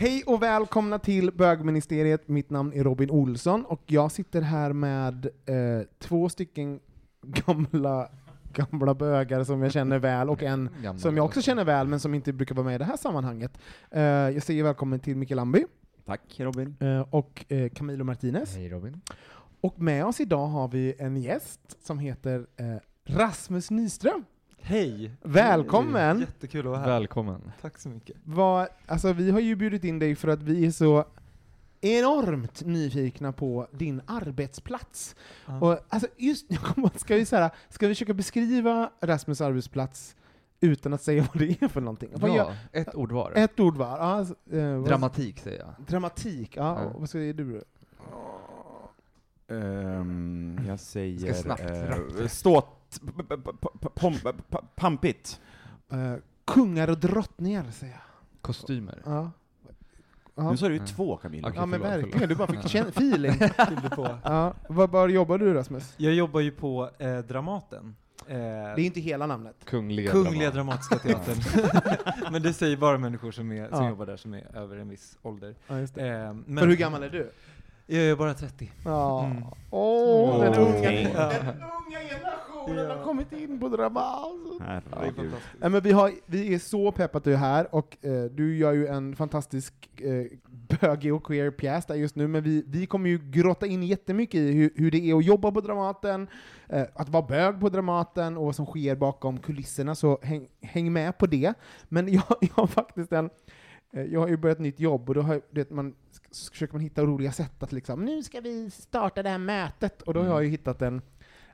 Hej och välkomna till bögministeriet. Mitt namn är Robin Olsson och jag sitter här med eh, två stycken gamla, gamla bögar som jag känner väl och en Gamla som jag också känner väl men som inte brukar vara med i det här sammanhanget. Eh, jag säger välkommen till Mikael Lamby Tack Robin. eh, och eh, Camilo Martinez. Hej Robin. Och med oss idag har vi en gäst som heter eh, Rasmus Nyström. Hej! Välkommen! Jättekul att vara här. Välkommen. Tack så mycket. Vad, alltså vi har ju bjudit in dig för att vi är så enormt nyfikna på din arbetsplats. Ja. Och alltså just, jag ska vi, så här, ska vi försöka beskriva Rasmus arbetsplats utan att säga vad det är för någonting? Ja, ett ord var. Ett ord var. Ja, alltså, eh, Dramatik säger jag. Dramatik, ja. Ja. och Vad säger du? Ehm, jag säger... Ska snabbt, eh, rappt. ståt... Pampigt. Kungar och drottningar, säger jag. Kostymer. Ja. Nu sa du ju Ja. två, Camilla. Okej, ja, men förlåt, verkligen. förlåt. Du bara fick feeling. På. Ja. Var, var jobbar du, Rasmus? Jag jobbar ju på eh, Dramaten. Eh, Det är inte hela namnet. Kungliga Kungliga drama. Dramatiska Teatern. men det säger bara människor som, är, som Ja. jobbar där som är över en viss ålder. Ja, just det. Eh, men För hur gammal är du? Jag är bara 30. Ja. Mm. Åh, den, unga, den unga generationen Ja. har kommit in på Dramas. Det är Herregud. fantastiskt. Nej, men vi, har, vi är så peppade att du är här, och eh, du gör ju en fantastisk eh, bögig och queer pjäs där just nu, men vi, vi kommer ju grotta in jättemycket i hur, hur det är att jobba på Dramaten, eh, att vara bög på Dramaten och vad som sker bakom kulisserna, så häng, häng med på det. Men jag, jag har faktiskt en eh, jag har ju börjat ett nytt jobb och då har, vet, man, så försöker man hitta roliga sätt att liksom, nu ska vi starta det här mötet, och då har jag ju hittat en,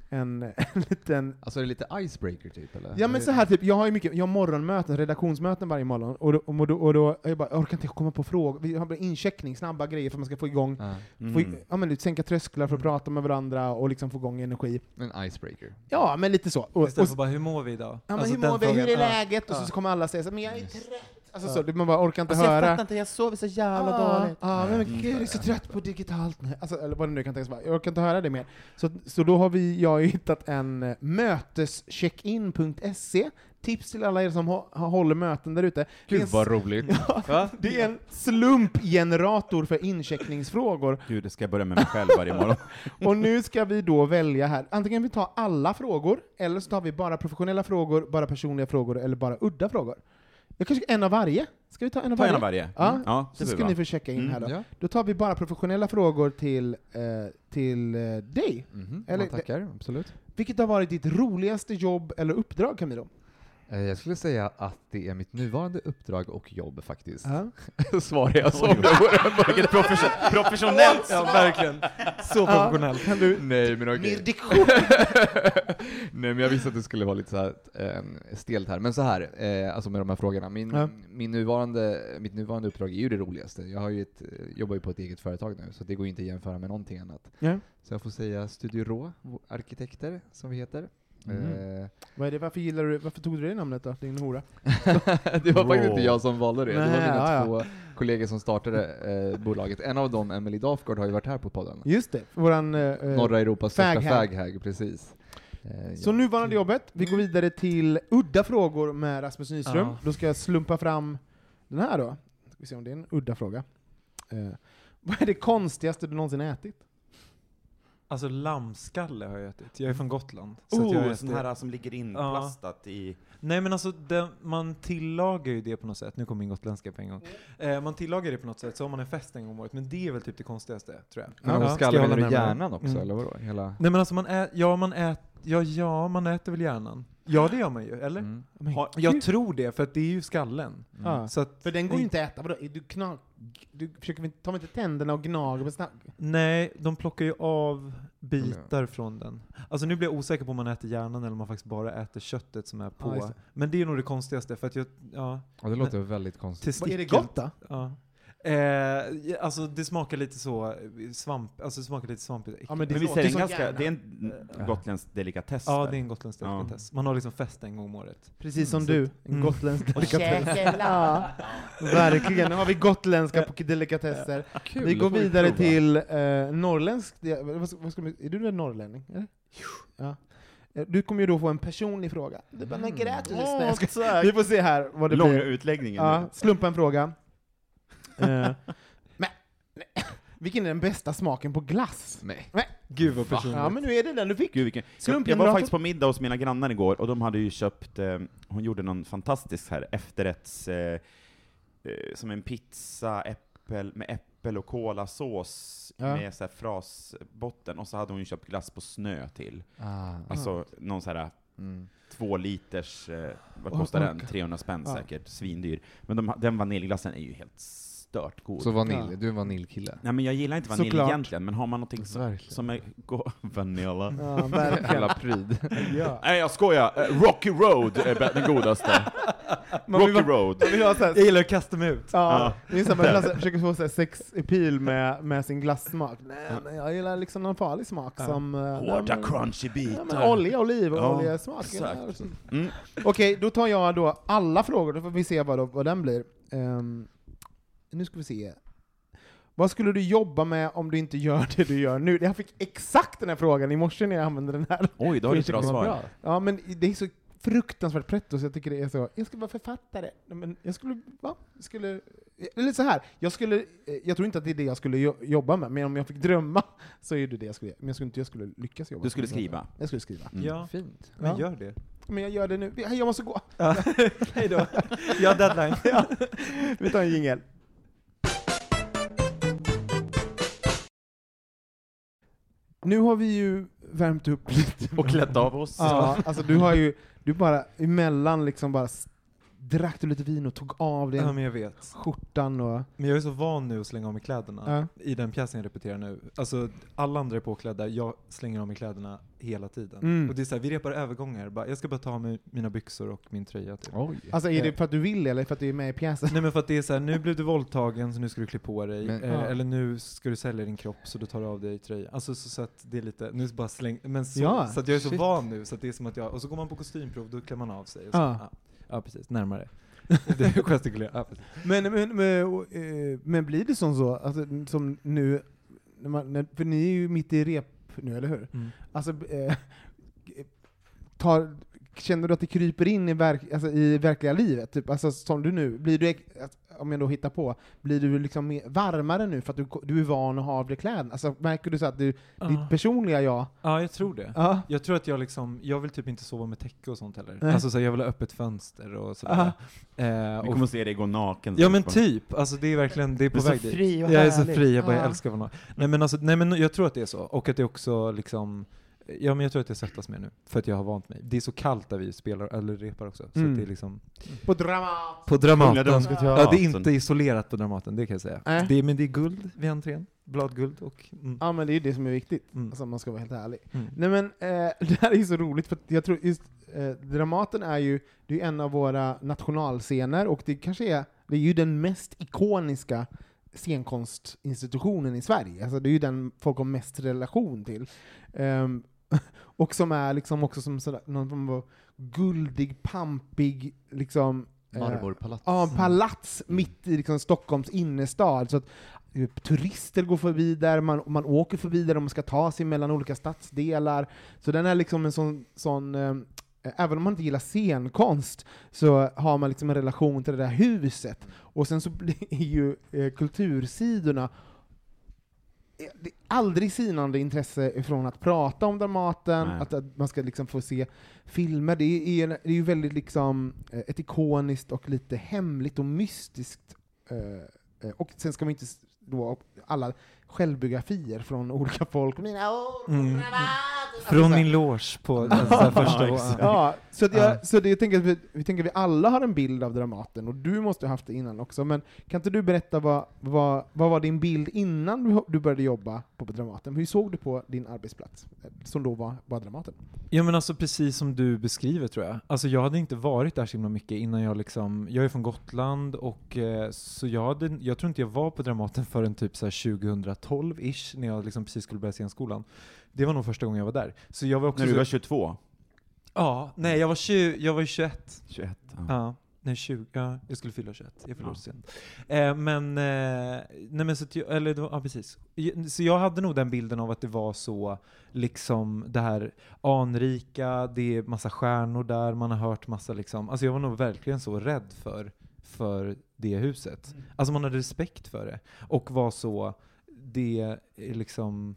en, en liten Alltså är det lite icebreaker typ eller? Ja men så här typ, jag har ju mycket, jag har morgonmöten, redaktionsmöten varje morgon, och då, och då, och då jag bara, jag orkar inte komma på frågor, vi har bara incheckning, snabba grejer för att man ska få igång, Ja, få, Mm. ja men sänka trösklar för att Mm. prata med varandra och liksom få igång energi. en icebreaker. Ja, men lite så. Och, och, Istället för bara, hur mår vi idag? ja, men Alltså hur mår vi, hur är frågan. Ja. läget? Och Ja. så kommer alla säga så, men jag är Yes. trött. Alltså Ja. så, man bara orkar inte Alltså, jag höra. fattar inte, jag sover så jävla Ah, dåligt. ah, men gud, jag är så trött på digitalt nu. Alltså, eller vad det nu kan tänkas vara. Jag orkar inte höra det mer. Så, så då har vi, jag har hittat en eh, mötescheckin.se. Tips till alla er som håller möten där ute. Gud en vad roligt. Ja, det är en slumpgenerator för incheckningsfrågor. Gud, det ska jag börja med mig själv varje morgon. Och nu ska vi då välja här, antingen vi tar alla frågor, eller så tar vi bara professionella frågor, bara personliga frågor, eller bara udda frågor. Jag kanske en av varje? Ska vi ta en av Ta varje? gärna varje. Ja, Mm. ja Så ska ni få checka in Mm. här då. Ja. Då tar vi bara professionella frågor till, eh, till eh, dig. Mhm, Eller- ja, tackar, absolut. Vilket har varit ditt roligaste jobb eller uppdrag, Camilo? Eh, Jag skulle säga att det är mitt nuvarande uppdrag och jobb faktiskt. Ja. Svarar jag som Oj. det vore Vilket profession- professionellt Ja, verkligen. Så professionellt. Kan du Nej men okej. mer diktion? Nej men jag visste att det skulle vara lite så här, eh, stelt här. Men så här, eh, alltså med de här frågorna. Min, Ja. min nuvarande, mitt nuvarande uppdrag är ju det roligaste. Jag har ju ett, eh, jobbar ju på ett eget företag nu, så det går ju inte att jämföra med någonting annat. Ja. Så jag får säga Studio Rå, arkitekter, som vi heter. Mm. Eh, Vad är det, varför, gillar du, varför tog du det namnet då, din hora? det var faktiskt inte jag som valde det, det var mina ja, ja. två kollegor som startade eh, bolaget. En av dem, Emily Dafgård, har ju varit här på podden. Just det, våran... eh, Norra Europas största Faghag. precis. Eh, Så ja. nuvarande jobbet, vi går vidare till udda frågor med Rasmus Nyström. Ja. Då ska jag slumpa fram den här då. Ska vi se om det är en udda fråga. Eh, vad är det konstigaste du någonsin ätit? Alltså lammskalle har jag ätit. Jag är från Gotland. Så jag Oh, ätit sån här som ligger inplastat i... Nej men alltså, det, man tillagar ju det på något sätt. Nu kommer min gotländska på en gång. Eh, man tillagar det på något sätt, så har man en fest en gång om året. Men det är väl typ det konstigaste, tror jag. Men Ja, ja, ska jag skalle menar du hjärnan också, Mm. eller vadå? Hela... Nej men alltså man ä- ja, man ät, ja, ja, man äter väl hjärnan. Ja det gör man ju, eller? Mm. Har, Jag tror det, för att det är ju skallen. Mm. Ja. Så att, För den går ju inte att äta, vadå? Du, du försöker tar väl inte tänderna och gnager med snack? Nej, de plockar ju av bitar från den. Alltså nu blir jag osäker på om man äter hjärnan eller om man faktiskt bara äter köttet som är Ja, på. det. Men det är nog det konstigaste, för att jag, ja, Ja, det låter väldigt konstigt. Vad är det gott då? Ja. Eh, alltså det smakar lite så, eh, svamp, alltså det smakar lite svampigt. Ja, men det men en som ganska... hjärna. Det är en gotländsk delikatess Ja, det är en gotländsk delikatess. Man har liksom fest en gång om året. Precis som Så- du, en Mm. gotländsk delikatess. Ja, verkligen, nu har vi gotländska på delikatesser. Kul, Vi går vi vidare till eh, norrländsk, vad, ska- vad ska, vi- är du en norrlänning? Eller? Ja. Eh, Du kommer ju då få en personlig fråga. Du bara, men! Nej, jag ska- Vi får se här vad det Långa blir. utläggningen. Ja, slumpa en fråga. Eh, men, nej, vilken är den bästa smaken på glass? Nej. Gud vad personligt. Ja, men nu är det den du fick. Gud, vilken... Jag, jag var faktiskt på middag hos mina grannar igår, och de hade ju köpt, eh, hon gjorde någon fantastisk här efterrätts, eh, eh, som en pizza äppel, med äppel och kolasås Ja. med så här frasbotten, och så hade hon ju köpt glass på snö till. Ah. Alltså någon så här Mm. två liters, eh, vad kostar och- den? 300 spänn Ja. säkert, svindyr. Men de, den vaniljglassen är ju helt stört god. Så vanilj, Ja. du är vaniljkille? Nej men jag gillar inte vanilj Såklart. egentligen, men har man någonting som, Verkligen. som är go- vanilla. Ja. Jävla pryd. Ja. Nej jag skojar, Eh, Rocky Road är den godaste. Man vill Rocky vara- Road. man vill ha så här- Jag gillar att kasta mig ut. Ja, att man försöker få så här sex appeal med, med sin glassmak. Nej, men jag gillar liksom någon farlig smak som... eh, Hårda crunchy Ja, bitar. olja, Ja, smak. exakt. Ja, så- Mm. Okej, då tar jag då alla frågor, då får vi se vad, då, vad den blir. Ehm, nu ska vi se. Vad skulle du jobba med om du inte gör det du gör nu? Jag fick exakt den här frågan i morse när jag använde den här. Oj, då har du ett Det bra var svar. bra. Ja, men det är så fruktansvärt pretto så jag tycker det är så, jag ska vara författare. Nej, Men jag skulle, va? Jag skulle, eller så här, jag skulle, eh, jag tror inte att det är det jag skulle jo- jobba med, men om jag fick drömma så är det det jag skulle. Men jag skulle inte jag skulle lyckas jobba Du skulle skriva? Jag skulle skriva. Mm. Ja, Fint. men Ja. gör det. Men jag gör det nu. Jag måste gå. Ja. Hej då. Jag har deadline. Ja. Vi tar en jingel. Nu har vi ju värmt upp lite. Och klätt av oss. Ja, alltså du har ju, du bara emellan liksom bara drack du lite vin och tog av dig Ja men jag vet. skjortan och... Men jag är så van nu att slänga av mig kläderna Ja. i den pjäsen jag repeterar nu. Alltså alla andra är påklädda, jag slänger av mig kläderna hela tiden. Mm. Och det är så här, vi repar övergångar, bara, jag ska bara ta av mig mina byxor och min tröja typ. Oj. Alltså är det för att du vill eller för att du är med i pjäsen? Nej men för att det är så här, nu blev du våldtagen så nu ska du klä på dig, Men- eh, Ja. eller nu ska du sälja din kropp så du tar av dig tröjan. Alltså så, så att det är lite, nu bara släng, men så, Ja, så att jag är så shit. van nu så att det är som att jag, och så går man på kostymprov, då klär man av sig. Och så, Ja. ja. ja precis, närmare. det är gestikulerar, ja. Men, men, men, och, eh, men blir det som så, alltså, som nu, när man, när, för ni är ju mitt i rep nu, eller hur? Mm. Alltså, eh, tar, känner du att det kryper in i, verk, alltså, i verkliga livet? Typ, alltså, som du nu, blir du, om jag då hittar på, blir du liksom mer, varmare nu för att du, du är van att ha av dig kläderna? Alltså, märker du så att du, Ja. ditt personliga jag, Ja, jag tror det. ja, Jag tror att jag liksom, jag vill typ inte sova med täcke och sånt heller. Alltså så här, jag vill ha öppet fönster och sådär. Aha. Eh, Vi och, kommer att se dig gå naken. ja men på- typ, alltså det är verkligen, det är på Du är så väg dit. fri och Jag är så fri, jag bara Ja. älskar att vara naken. Nej men alltså, nej men jag tror att det är så. Och att det också liksom, ja men jag tror att jag svettas mer nu. För att jag har vant mig. Det är så kallt där vi spelar, eller repar också. Så Mm. att det är liksom, på Dramat! på Dramaten. Ja, det är inte isolerat på Dramaten, det kan jag säga. Nej. Det är, men det är guld vid entrén. Bladguld och... Mm. Ja men det är ju det som är viktigt, Mm. alltså, om man ska vara helt ärlig. Mm. Nej men, eh, det här är ju så roligt, för jag tror just eh, Dramaten är ju, det är en av våra nationalscener, och det kanske är, det är ju den mest ikoniska scenkonstinstitutionen i Sverige. Alltså det är ju den folk har mest relation till. Ehm, och som är liksom också som sådär, någon form av guldig, pampig, liksom eh, Marmorpalats. Ja, palats mitt i liksom Stockholms innerstad. Så att eh, turister går förbi där, man, man åker förbi där, och man ska ta sig mellan olika stadsdelar. Så den är liksom en sån, sån eh, Även om man inte gillar scenkonst, så har man liksom en relation till det där huset. Och sen så blir ju eh, kultursidorna det är aldrig sinande intresse från att prata om Dramaten, att, att man ska liksom få se filmer. Det är, det är ju väldigt liksom eh, ett ikoniskt och lite hemligt och mystiskt. eh, eh, Och sen ska man inte då alla självbiografier från olika folk. Mina år Mm. Från Alltså, min loge på alltså, första Ja. Ja, så, att jag, Ja. så det, jag tänker att vi, vi tänker att vi alla har en bild av Dramaten, och du måste ha haft det innan också, men kan inte du berätta vad, vad, vad var din bild innan du, du började jobba på Dramaten? Hur såg du på din arbetsplats, eh, som då var, var Dramaten? Ja men alltså precis som du beskriver tror jag. Alltså jag hade inte varit där så himla mycket innan jag liksom, jag är från Gotland och eh, så jag hade, jag tror inte jag var på Dramaten förrän typ så här 2012-ish, när jag liksom precis skulle börja scenskolan. Det var nog första gången jag var där. Så jag var också När du var 22? Ja, nej jag var, 20, jag var ju 21. 21? Ja. Ja, nej 20, ja, jag skulle fylla 21. Jag fyllde Ja. sent. Eh, men, eh, nej men så att jag, eller ja precis. Så jag hade nog den bilden av att det var så, liksom det här anrika, det är massa stjärnor där, man har hört massa liksom, alltså jag var nog verkligen så rädd för, för det huset. Alltså man hade respekt för det. Och var så, det är liksom,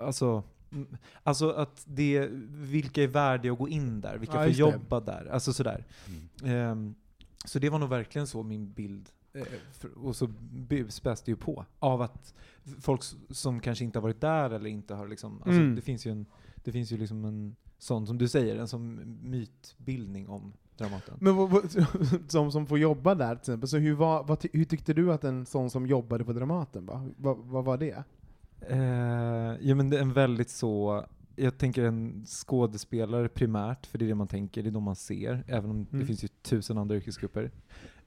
alltså, mm, Alltså att det, vilka är värdiga att gå in där? Vilka Ja, får just det. jobba där? Alltså sådär. Ehm, så det var nog verkligen så min bild. Eh, och så späs det ju på av att folk som kanske inte har varit där eller inte har liksom, alltså Mm. det finns ju en, det finns ju liksom en sån, som du säger, en sån mytbildning om Dramaten. Men vad, vad, som, som får jobba där till exempel, så hur, var, vad, hur tyckte du att en sån som jobbade på Dramaten var? Vad, vad var det? Eh, ja men det är en väldigt så, jag tänker en skådespelare primärt, för det är det man tänker, det är de man ser, även om det Mm. finns ju tusen andra yrkesgrupper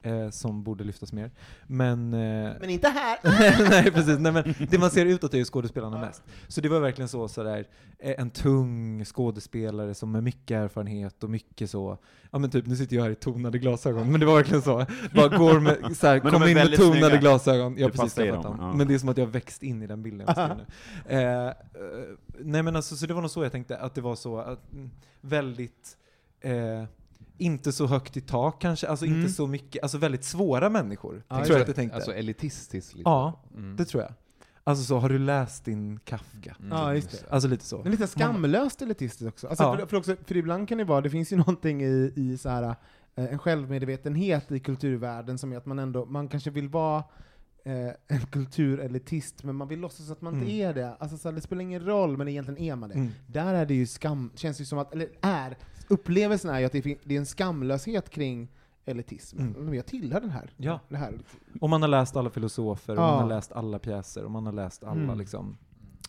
eh, som borde lyftas mer. Men, eh, Men inte här! Nej precis, nej, men det man ser utåt är ju skådespelarna mest. Så det var verkligen så sådär, eh, en tung skådespelare som med mycket erfarenhet och mycket så, ja men typ nu sitter jag här i tonade glasögon, men det var verkligen så. Bara går med, såhär, Men de kom in med tonade snygga. glasögon. Ja Det precis, jag dem, ja. Men det är som att jag har växt in i den bilden nu. Eh, eh, nej men alltså, så det var nog så jag tänkte, att det var så, att, mm, väldigt, eh, inte så högt i tak kanske, alltså Mm. inte så mycket, alltså väldigt svåra människor, Ja, tror jag att jag tänkte. Alltså elitistiskt lite. Ja, Mm. det tror jag. Alltså så, har du läst din Kafka? Mm. Ja, just det. Alltså lite så. Men lite skamlöst elitistiskt också. Alltså Ja. för, för, också. för ibland kan det vara, det finns ju någonting i, i så här, eh, en självmedvetenhet i kulturvärlden som är att man ändå, man kanske vill vara eh, en kulturelitist, men man vill låtsas att man inte Mm. är det. Alltså så här, det spelar ingen roll, men egentligen är man det. Mm. Där är det ju skam, känns det ju som att, eller är, upplevelsen är ju att det, det är en skamlöshet kring elitism. Mm. Jag tillhör den här. Ja. Det här. Och man har läst alla filosofer, och Ja. man har läst alla pjäser, och man har läst alla Mm. liksom,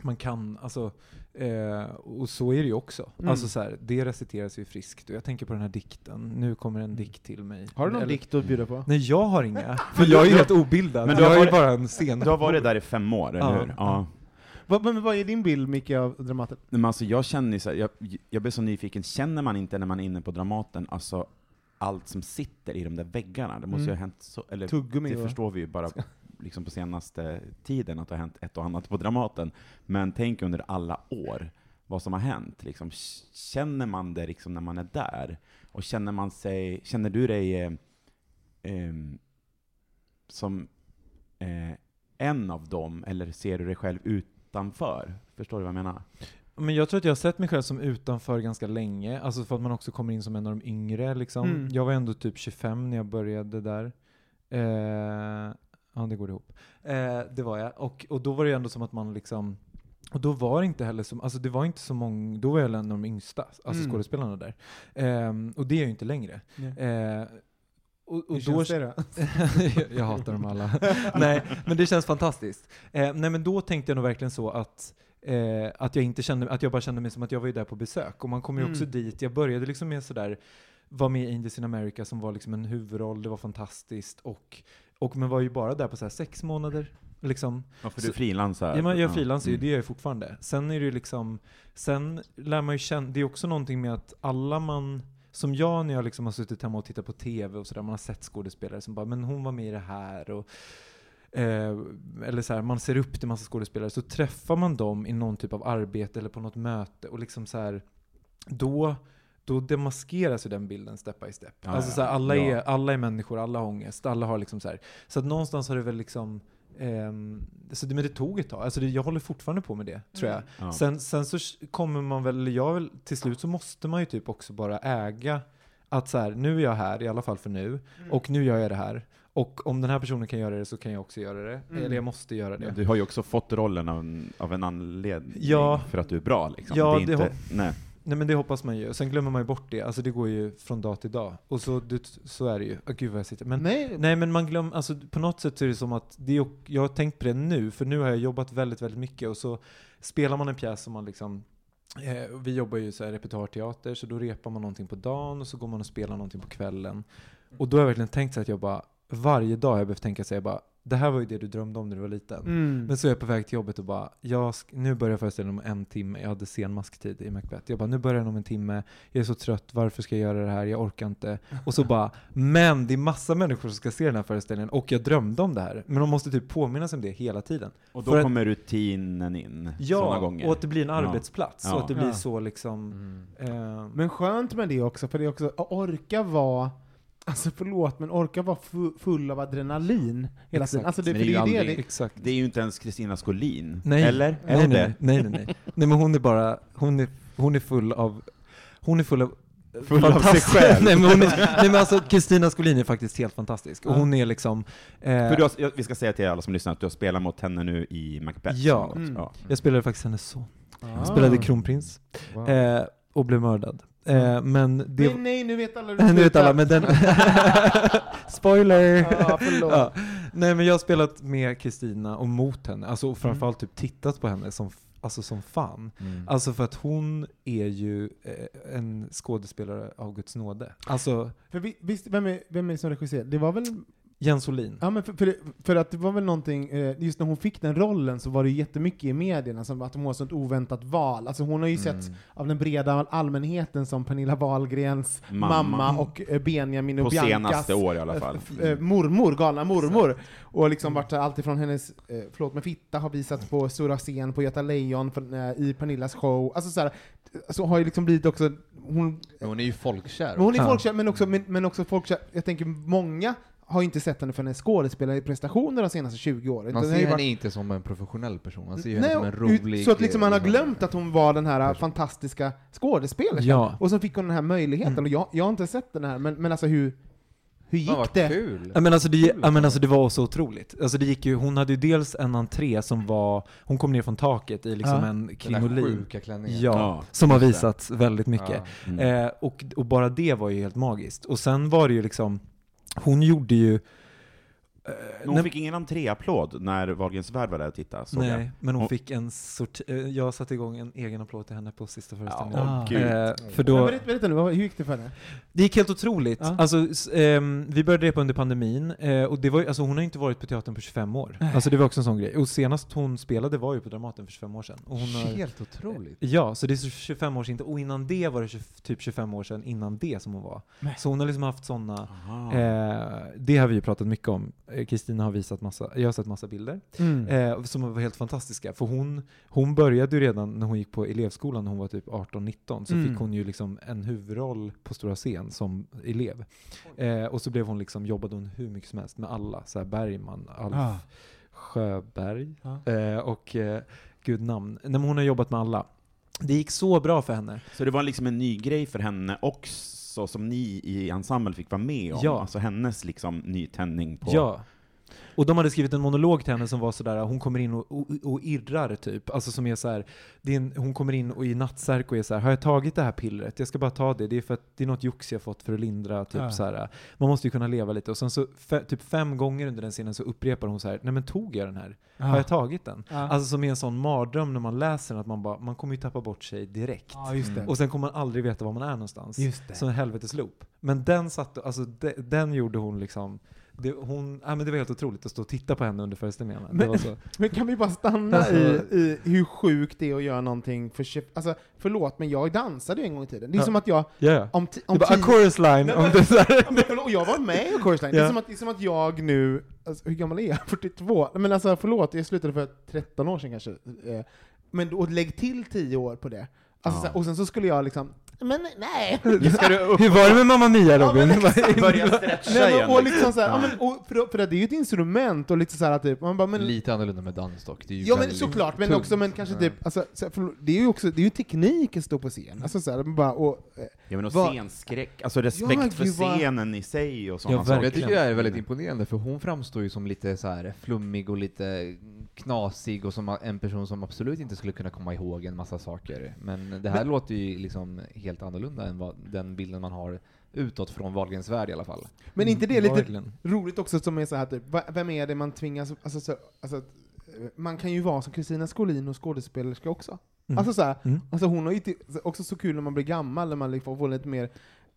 man kan, alltså, eh, och så är det ju också. Mm. Alltså så här, det reciteras ju friskt, och jag tänker på den här dikten, nu kommer en dikt till mig. Har du någon Eller- dikt att bjuda på? Nej, jag har inga, för jag är ju helt obildad. Men du jag har är ju varit- bara en scen. Du har varit där i fem år, eller Ja. hur? Ja. Vad, men vad är din bild, Micke, av Dramaten? Men alltså jag känner ju så här, jag, jag blir så nyfiken, känner man inte när man är inne på Dramaten, alltså allt som sitter i de där väggarna? Det måste ju Mm. ha hänt så, eller Tuggummi, det va? förstår vi ju bara liksom på senaste tiden, att det har hänt ett och annat på Dramaten. Men tänk under alla år, vad som har hänt. Liksom, känner man det liksom när man är där? Och känner man sig, känner du dig eh, ehm, som eh, en av dem, eller ser du dig själv utanför? Förstår du vad jag menar? Men jag tror att jag har sett mig själv som utanför ganska länge, alltså för att man också kommer in som en av de yngre liksom. Mm. Jag var ändå typ 25 när jag började där. Eh, ja, det går ihop. Eh, det var jag. Och, och då var det ju ändå som att man liksom, och då var det inte heller som, alltså det var inte så många, då var jag en av de yngsta, alltså Mm. skådespelarna där. Eh, och det är jag ju inte längre. Eh, och, och Hur då känns det då? jag, jag hatar dem alla. nej, men det känns fantastiskt. Eh, nej, men då tänkte jag nog verkligen så att Eh, att jag inte kände, att jag bara kände mig som att jag var ju där på besök. Och man kom ju också Mm. dit, jag började liksom med sådär, var med i Indies in America som var liksom en huvudroll, det var fantastiskt. Och, och men var ju bara där på så här sex månader, Liksom. Ja, för du frilansar. Ja, man gör Ja. frilansar ju, Mm. det gör jag fortfarande. Sen är det ju liksom, sen lär man ju känna, det är också någonting med att alla man, som jag när jag liksom har suttit hemma och tittat på TV och sådär, man har sett skådespelare som bara, men hon var med i det här och Eh, eller så här, man ser upp till massa skådespelare, så träffar man dem i någon typ av arbete eller på något möte och liksom så här, då, då demaskeras ju den bilden step by step. Ja, alltså ja. så här, alla, Ja. är, alla är människor, alla har ångest, alla har liksom så här. Så att någonstans har det väl liksom ehm, så det, men det tog ett tag. Alltså det, jag håller fortfarande på med det, tror jag. Ja. Sen, sen så kommer man väl, eller jag väl, till slut så måste man ju typ också bara äga att så här, nu är jag här, i alla fall för nu, och nu gör jag det här. Och om den här personen kan göra det så kan jag också göra det. Mm. Eller jag måste göra det. Ja, Du har ju också fått rollen av en, av en anledning Ja. för att du är bra liksom. Ja, det är det inte, har- nej. Nej men det hoppas man ju. Sen glömmer man ju bort det. Alltså det går ju från dag till dag. Och så, det, så är det ju. Åh, gud vad jag sitter. Men, Nej, nej men man glömmer, alltså på något sätt så är det som att, det är, jag har tänkt på det nu, för nu har jag jobbat väldigt, väldigt mycket och så spelar man en pjäs som man liksom Eh, vi jobbar ju så här repertoarteater, så då repar man någonting på dagen och så går man och spelar någonting på kvällen. Och då har jag verkligen tänkt så att jag bara, varje dag har jag behövt tänka sig, jag bara, det här var ju det du drömde om när du var liten. Mm. Men så är jag på väg till jobbet och bara, jag nu börjar föreställningen om en timme, jag hade sen masktid i Macbeth. Jag bara, nu börjar den om en timme, jag är så trött, varför ska jag göra det här, jag orkar inte. Och så bara, men det är massa människor som ska se den här föreställningen och jag drömde om det här. Men de måste typ påminna sig om det hela tiden. Och då För att- kommer rutinen in sådana Ja, gånger. och att det blir en arbetsplats. Ja. Och att det blir Ja. så liksom... Mm. Eh, Men skönt med det också, för det är också att orka vara Alltså förlåt, men orka vara fu- full av adrenalin hela tiden. Alltså det, det är ju det, aldrig- det, exakt. Det är ju inte ens Kristina Skolin. Nej. Eller? Nej, hon nej, nej, nej, nej. nej, men hon är bara, hon är, hon är full av, hon är full av Full av sig själv. nej, men hon är, nej men alltså Kristina Skolin är faktiskt helt fantastisk. Och hon är liksom, eh, För du har, jag- vi ska säga till alla som lyssnar att du har spelat mot henne nu i Macbeth. Ja. Mm. ja. jag spelade faktiskt hennes son. Ah. Spelade kronprins. Wow. Eh, och blev mördad. Eh, men det... Men nej, nu vet alla hur det nu vet alla, men den... Spoiler! Ja, förlåt. Ja. Nej men jag har spelat med Kristina och mot henne, alltså och framförallt typ tittat på henne som, alltså som fan. Mm. Alltså för att hon är ju eh, en skådespelare av Guds nåde. Alltså För vi, visst, vem är, vem är det som regisserar? Det var väl Jens Olin. Ja, men för, för, för att det var väl någonting, eh, just när hon fick den rollen så var det ju jättemycket i medierna, som att hon var ett sånt oväntat val. Alltså hon har ju Mm. sett av den breda allmänheten som Pernilla Wahlgrens Mamma. mamma, och eh, Benjamin och På Biancas senaste år i alla fall. eh, mormor, galna mormor. Och liksom varit allt ifrån hennes, förlåt men fitta har visats på stora scen på Göta Lejon i Pernillas show. Alltså så, här, så har ju liksom blivit också, hon, hon är ju folkkär. hon är folkkär, men också, men, men också folkkär, jag tänker många har ju inte sett henne för hennes skådespelarprestationer de senaste 20 åren. Man ser henne varit- inte som en professionell person, man ser Nej, henne som en rolig... Så att liksom man har glömt att hon var den här person. fantastiska skådespelerskan. Ja. Och så fick hon den här möjligheten, Mm. och jag, jag har inte sett den här, men, men alltså hur, hur gick det? kul! Ja men, alltså det, ja men alltså det var så otroligt. Alltså det gick ju, hon hade ju dels en entré som var, hon kom ner från taket i liksom Ja. en krinolin. Ja, Ja, som har visats väldigt mycket. Ja. Mm. Eh, och, och bara det var ju helt magiskt. Och sen var det ju liksom, hon gjorde ju... Eh, Hon nej, fick ingen entréapplåd när Wahlgrens värld var där och tittade, såg jag. nej, men hon Och- fick en sort... Eh, jag satte igång en egen applåd till henne på sista föreställningen. Ja, gud. Eh, för då, berätta, berätta nu, hur gick det för henne? det gick helt otroligt. Ja. Alltså, ehm, vi började repa under pandemin, eh, och det var, alltså, hon har ju inte varit på teatern på 25 år. Alltså det var också en sån grej. Och senast hon spelade var ju på Dramaten för 25 år sedan. Och hon har, Helt otroligt. Ja, så det är så 25 år sedan, inte- och innan det var det 20, typ 25 år sedan innan det som hon var. Nej. Så hon har liksom haft sådana, Aha. eh, det har vi ju pratat mycket om. Kristina har visat massa, jag har sett massa bilder, Mm. eh, som var helt fantastiska. För hon, hon började ju redan när hon gick på elevskolan, när hon var typ 18-19, så Mm. fick hon ju liksom en huvudroll på stora scen som elev. Eh, och så blev hon liksom, jobbade hon hur mycket som helst med alla, så här Bergman, Alf Ah. Sjöberg Ja. eh, och eh, gud namn. Nej, men hon har jobbat med alla. Det gick så bra för henne. Så det var liksom en ny grej för henne också, som ni i ensemble fick vara med om? Ja. Alltså hennes liksom nytändning på... Ja. Och de hade skrivit en monolog till henne som var sådär, hon kommer in och, och, och irrar typ. Alltså som är så här, det är en, hon kommer in och i nattsärk och är så här, har jag tagit det här pillret? Jag ska bara ta det, det är för att det är något jox jag fått för att lindra, typ Ja. så här. Man måste ju kunna leva lite. Och sen så, fe, typ fem gånger under den scenen så upprepar hon så här, nej men tog jag den här? Har jag tagit den? Ja. Alltså som är en sån mardröm när man läser den, att man bara, man kommer ju tappa bort sig direkt. Ja. Och sen kommer man aldrig veta var man är någonstans. Just det. Som en helvetesloop. Men den satt, alltså de, den gjorde hon liksom, det, hon, ja, men det var helt otroligt att stå och titta på henne under föreställningarna. Det Men- var så, Men kan vi bara stanna Alltså- i, i hur sjukt det är att göra någonting för Alltså, förlåt, men jag dansade ju en gång i tiden. Det är Ja. som att jag ja, ja. om, ti- Det om var a chorus line Nej, om det men och jag var med i Chorus Line. Det, är som att, det är som att jag nu, alltså, hur gammal är jag? 42? Men alltså förlåt, jag slutade för 13 år sedan kanske. Eh, Men då, lägg till 10 år på det. Alltså, Ja. och sen så skulle jag liksom, men nej! Ska du upp Hur var det med Mamma Mia Ja, Robin? börja stretcha Nej, igen? men, och liksom så här, Ja. ja. men, och för, för att det är ju ett instrument, och lite så här, typ, man bara, men, Lite annorlunda med dans dock. Det är ju Ja men såklart, men tungt. också men kanske Ja. typ, alltså, förlåt, det är ju också, det är ju teknik att stå på scen. Alltså så här, man bara, och, eh, Ja men och Vad- scenskräck, alltså respekt Ja, för scenen i sig och Ja, sådana Men saker. jag tycker Verkligen. det är väldigt imponerande, för hon framstår ju som lite så här flummig och lite knasig och som en person som absolut inte skulle kunna komma ihåg en massa saker. Men det här låter ju liksom helt annorlunda än vad den bilden man har utåt från Wahlgrens värld i alla fall. men inte det är lite Verkligen. roligt också som är så här typ, vem är det man tvingas, alltså, så, alltså eh, man kan ju vara som Kristina Skolin och skådespelerska också. Mm. Alltså så här, Mm. alltså hon har ju också så kul när man blir gammal, när man liksom får lite mer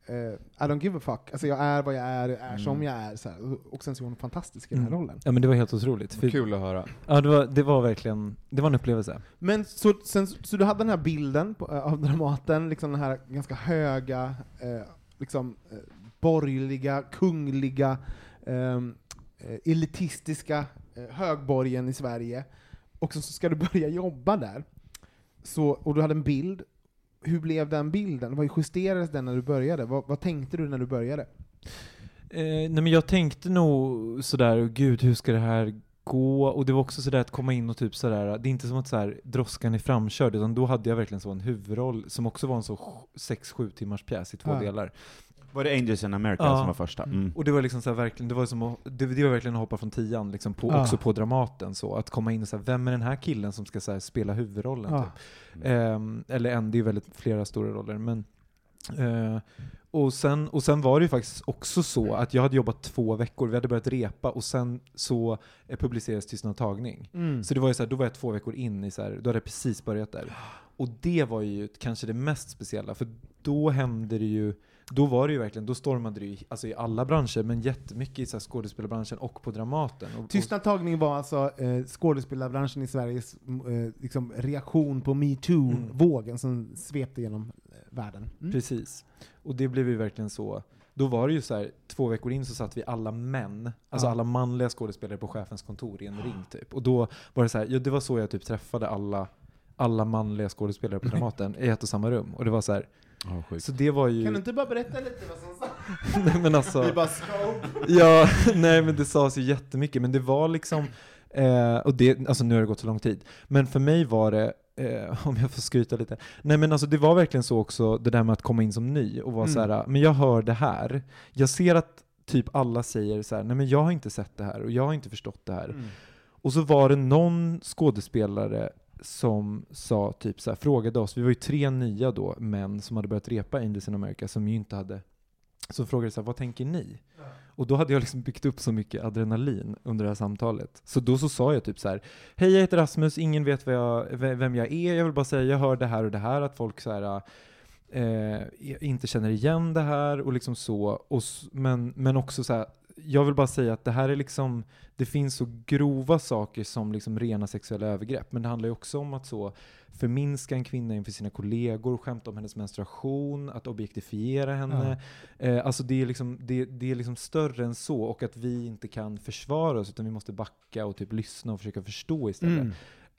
eh, I don't give a fuck, alltså jag är vad jag är, jag är som jag är, så här. Och- sen så är hon fantastisk i den här Mm. rollen. Ja men det var helt otroligt. För, Kul att höra. ja, det, var, det var verkligen, det var en upplevelse. Men så, sen, så du hade den här bilden på, av Dramaten, liksom den här ganska höga, eh, liksom eh, borgerliga, kungliga, ehm, eh, elitistiska eh, högborgen i Sverige. Och så, så ska du börja jobba där. Så, och du hade en bild. Hur blev den bilden? Vad justerades den när du började? Vad, vad tänkte du när du började? Eh, nej men jag tänkte nog sådär, gud hur ska det här gå? Och det var också sådär att komma in och typ sådär, det är inte som att sådär, droskan är framkörd, utan då hade jag verkligen så en huvudroll som också var en så 6-7 timmars pjäs i två Ja. delar. Var det Angels in America Ja. som var första? Mm. Och det var liksom så här, verkligen, det var som att, det, det var verkligen att hoppa från tian, liksom på, Ja. också på Dramaten så, att komma in och säga vem är den här killen som ska så här, spela huvudrollen? Ja. Typ. Ehm, eller en, det är väldigt flera stora roller, men eh, och, sen, och sen var det ju faktiskt också så att jag hade jobbat två veckor, vi hade börjat repa och sen så eh, publicerades Tystnad tagning. Mm. Så det var ju så här, då var jag två veckor in i så här, då hade jag precis börjat där. Och det var ju kanske det mest speciella, för då hände det ju, då var det ju verkligen, då stormade det ju alltså i alla branscher, men jättemycket i så skådespelarbranschen och på Dramaten. Och, Tystnad tagning var alltså eh, skådespelarbranschen i Sveriges eh, liksom reaktion på metoo-vågen som svepte genom eh, världen. Mm. Precis. Och det blev ju verkligen så. Då var det ju så här, två veckor in så satt vi alla män, alltså Ja. alla manliga skådespelare på chefens kontor i en ring typ. Och då var det så här, ja det var så jag typ träffade alla, alla manliga skådespelare på Dramaten i ett och samma rum. Och det var så här, sjukt. så det var ju... Kan du inte bara berätta lite vad som sades? Nej, men alltså, Vi bara ja, nej men det sades ju jättemycket, men det var liksom, eh, och det, alltså nu har det gått så lång tid, men för mig var det, eh, om jag får skryta lite, nej men alltså det var verkligen så också, det där med att komma in som ny och vara Mm. så här, men jag hör det här, jag ser att typ alla säger så här, nej men jag har inte sett det här och jag har inte förstått det här. Mm. Och så var det någon skådespelare som sa typ så här, frågade oss, vi var ju tre nya då, män som hade börjat repa Angels in America som ju inte hade, som frågade så här, vad tänker ni? Och då hade jag liksom byggt upp så mycket adrenalin under det här samtalet. Så då så sa jag typ så här, hej jag heter Rasmus, ingen vet jag, ve- vem jag är, jag vill bara säga, jag hör det här och det här, att folk så här eh, inte känner igen det här och liksom så, och, men, men också så här, jag vill bara säga att det här är liksom, det finns så grova saker som liksom rena sexuella övergrepp, men det handlar ju också om att så förminska en kvinna inför sina kollegor, skämta om hennes menstruation, att objektifiera henne. Eh, alltså det är, liksom, det, det är liksom större än så, och att vi inte kan försvara oss, utan vi måste backa och typ lyssna och försöka förstå istället. Mm.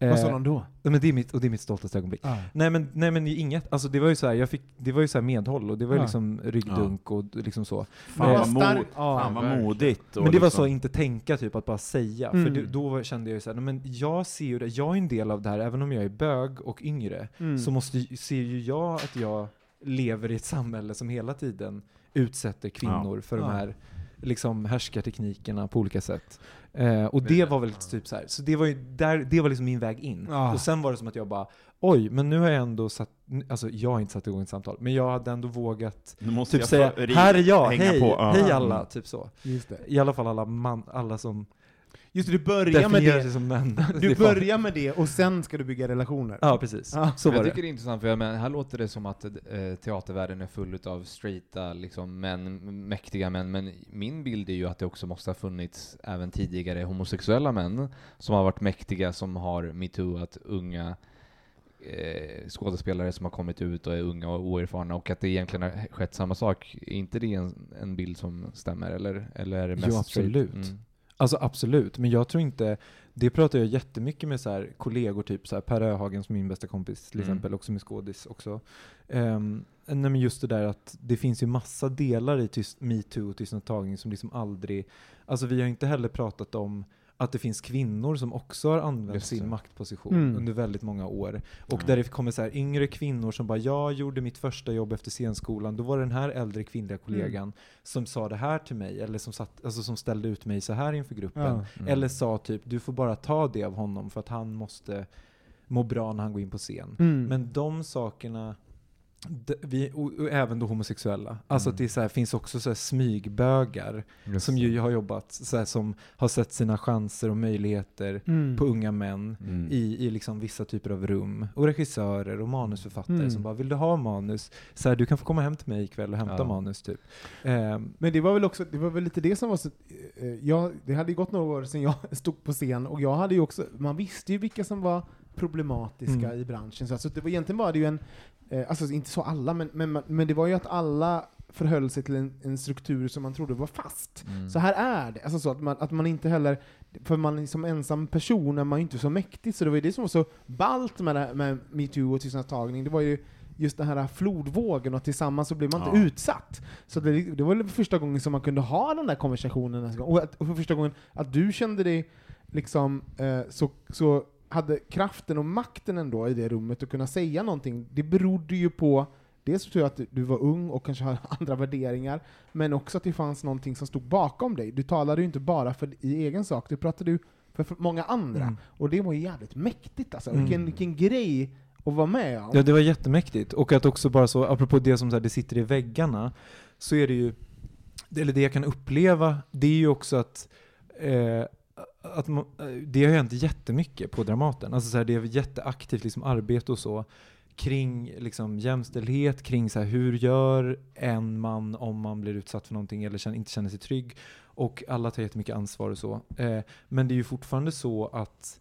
Vad sa Eh, de då? Men det är mitt, och det är mitt stoltaste ögonblick. Ah. Nej men, nej men inget, alltså det var ju så här, jag fick, det var ju så här medhåll och det var Ja. liksom ryggdunk och liksom så. Fan, Eh, vad mod, ja, fan vad modigt. och Men det var liksom- så, inte tänka typ, att bara säga. För Mm. det, då kände jag ju såhär, men jag ser ju det, jag är en del av det här, även om jag är bög och yngre, Mm. så måste, ju- ser ju jag att jag lever i ett samhälle som hela tiden utsätter kvinnor för de här liksom härskarteknikerna på olika sätt. Eh, och det var väl typ så här. så det var ju där, det var liksom min väg in. Ja. Och sen var det som att jag bara, oj, men nu har jag ändå satt, alltså jag har inte satt igång ett samtal, men jag hade ändå vågat Nu måste typ jag säga, här är jag, hänga hej, på. Ja. hej Mm. alla, typ så. Just det. I alla fall alla, man, alla som Just det, du börjar med definierar det. sig som män. Det Du är fan- börjar med det och sen ska du bygga relationer. Ja, precis. Ja. Så var jag det. tycker det är intressant, för jag menar, här låter det som att eh, teatervärlden är full av straighta liksom, män, mäktiga män, men min bild är ju att det också måste ha funnits även tidigare homosexuella män som har varit mäktiga, som har metooat unga eh, skådespelare som har kommit ut och är unga och oerfarna, och att det egentligen har skett samma sak. Är inte det en, en bild som stämmer, eller, eller är det Jo, mest straight? absolut. Mm. Alltså absolut, men jag tror inte, det pratar jag jättemycket med så här, kollegor, typ så här, Per Öhagen som min bästa kompis till Mm. exempel, också med skådis också. Um, nej men just det där att det finns ju massa delar i tyst, metoo och tystnadtagning som liksom aldrig, alltså vi har inte heller pratat om att det finns kvinnor som också har använt sin maktposition Mm. under väldigt många år. Och Ja. där det kommer så här yngre kvinnor som bara, jag gjorde mitt första jobb efter scenskolan, då var det den här äldre kvinnliga kollegan som sa det här till mig, eller som, satt, alltså som ställde ut mig så här inför gruppen. Ja. Mm. Eller sa typ, du får bara ta det av honom för att han måste må bra när han går in på scen. Mm. Men de sakerna, vi, och, och även då homosexuella, alltså Mm. det så här, finns också så här smygbögar Just som ju har jobbat, så här, som har sett sina chanser och möjligheter Mm. på unga män Mm. i, i liksom vissa typer av rum. Och regissörer och manusförfattare Mm. som bara, vill du ha manus? Så här, du kan få komma hem till mig ikväll och hämta Ja. manus typ. Ehm, Men det var väl också, det var väl lite det som var så, eh, jag, det hade ju gått några år sedan jag stod på scen och jag hade ju också, man visste ju vilka som var problematiska Mm. i branschen. Så alltså, det var, egentligen var det ju en, alltså inte så alla, men, men, men det var ju att alla förhöll sig till en, en struktur som man trodde var fast. Mm. Så här är det. Alltså så att man, att man inte heller, för man som ensam person är man ju inte så mäktig, så det var ju det som var så ballt med, det med metoo och tystnadstagning, det var ju just den här flodvågen och tillsammans så blev man inte Ja. utsatt. Så det, det var första gången som man kunde ha den där konversationen, och, att, och för första gången att du kände dig liksom eh, så, så hade kraften och makten ändå i det rummet att kunna säga någonting, det berodde ju på Dels tror jag att du var ung och kanske hade andra värderingar, men också att det fanns någonting som stod bakom dig. Du talade ju inte bara för i egen sak, du pratade ju för, för många andra. Mm. Och det var ju jävligt mäktigt alltså. Mm. Vilken, vilken grej att vara med om. Ja, det var jättemäktigt. Och att också bara så, apropå det som så här, det sitter i väggarna, så är det ju, eller det jag kan uppleva, det är ju också att, eh, att man, eh, det har hänt jättemycket på Dramaten. Alltså så här, det är jätteaktivt liksom, arbete och så kring liksom, jämställdhet, kring så här, hur gör en man om man blir utsatt för någonting eller känner, inte känner sig trygg. Och alla tar jättemycket ansvar och så. Eh, men det är ju fortfarande så att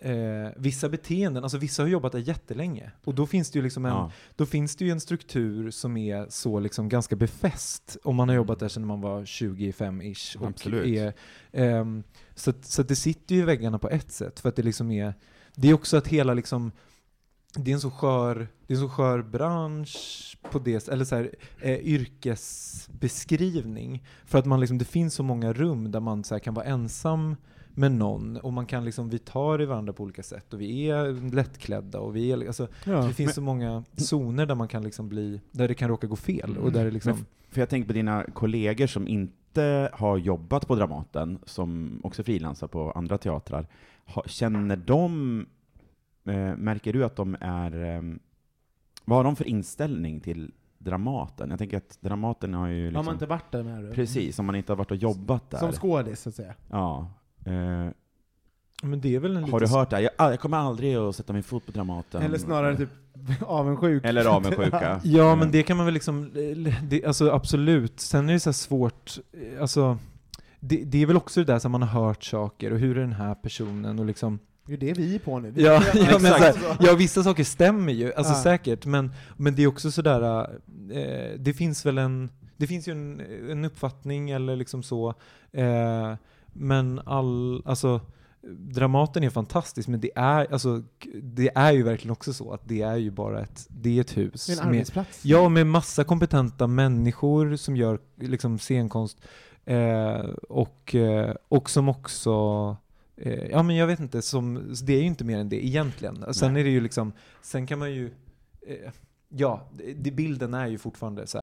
eh, vissa beteenden, alltså vissa har jobbat där jättelänge. Och då finns det ju liksom en, Ja. då finns det ju en struktur som är så liksom ganska befäst om man har jobbat där sedan man var 25-ish. och Absolut. Är, ehm, så så det sitter ju i väggarna på ett sätt, för att det liksom är, det är också att hela liksom, det är en så skör, det är en så skör bransch på det, eller så här, eh, yrkesbeskrivning. För att man liksom, det finns så många rum där man så kan vara ensam med någon och man kan liksom, vi tar i varandra på olika sätt och vi är lättklädda och vi är, alltså, Ja. det finns Men- så många zoner där man kan liksom bli, där det kan råka gå fel och där det liksom, För jag tänker på dina kollegor som inte har jobbat på Dramaten, som också frilansar på andra teatrar. Känner de, eh, märker du att de är, eh, vad har de för inställning till Dramaten? Jag tänker att Dramaten har ju Har liksom, man inte varit där med du? precis, om man inte har varit och jobbat där. Som skådis, så att säga. ja. Eh, men det är väl en har du lite hört det? Jag, ah, jag kommer aldrig att sätta min fot på Dramaten. Eller snarare typ avundsjuk. Eller avundsjuka. Ja, men det kan man väl liksom, det, alltså absolut. Sen är det så här svårt, eh, alltså, det, det är väl också det där som man har hört saker och hur är den här personen och liksom Det är det vi är på nu. Vi Ja, ja, men så Exakt. här, ja, vissa saker stämmer ju, alltså Ja. säkert, men, men det är också sådär, eh, det finns väl en, det finns ju en, en uppfattning eller liksom så, eh, men all, alltså Dramaten är fantastisk, men det är, alltså, det är ju verkligen också så att det är ju bara ett, det är ett hus. En med, arbetsplats. Ja, med massa kompetenta människor som gör liksom scenkonst eh, och, eh, och som också eh, Ja men jag vet inte, som, det är ju inte mer än det egentligen. Sen Nej. är det ju liksom, sen kan man ju eh, Ja, det, bilden är ju fortfarande så här.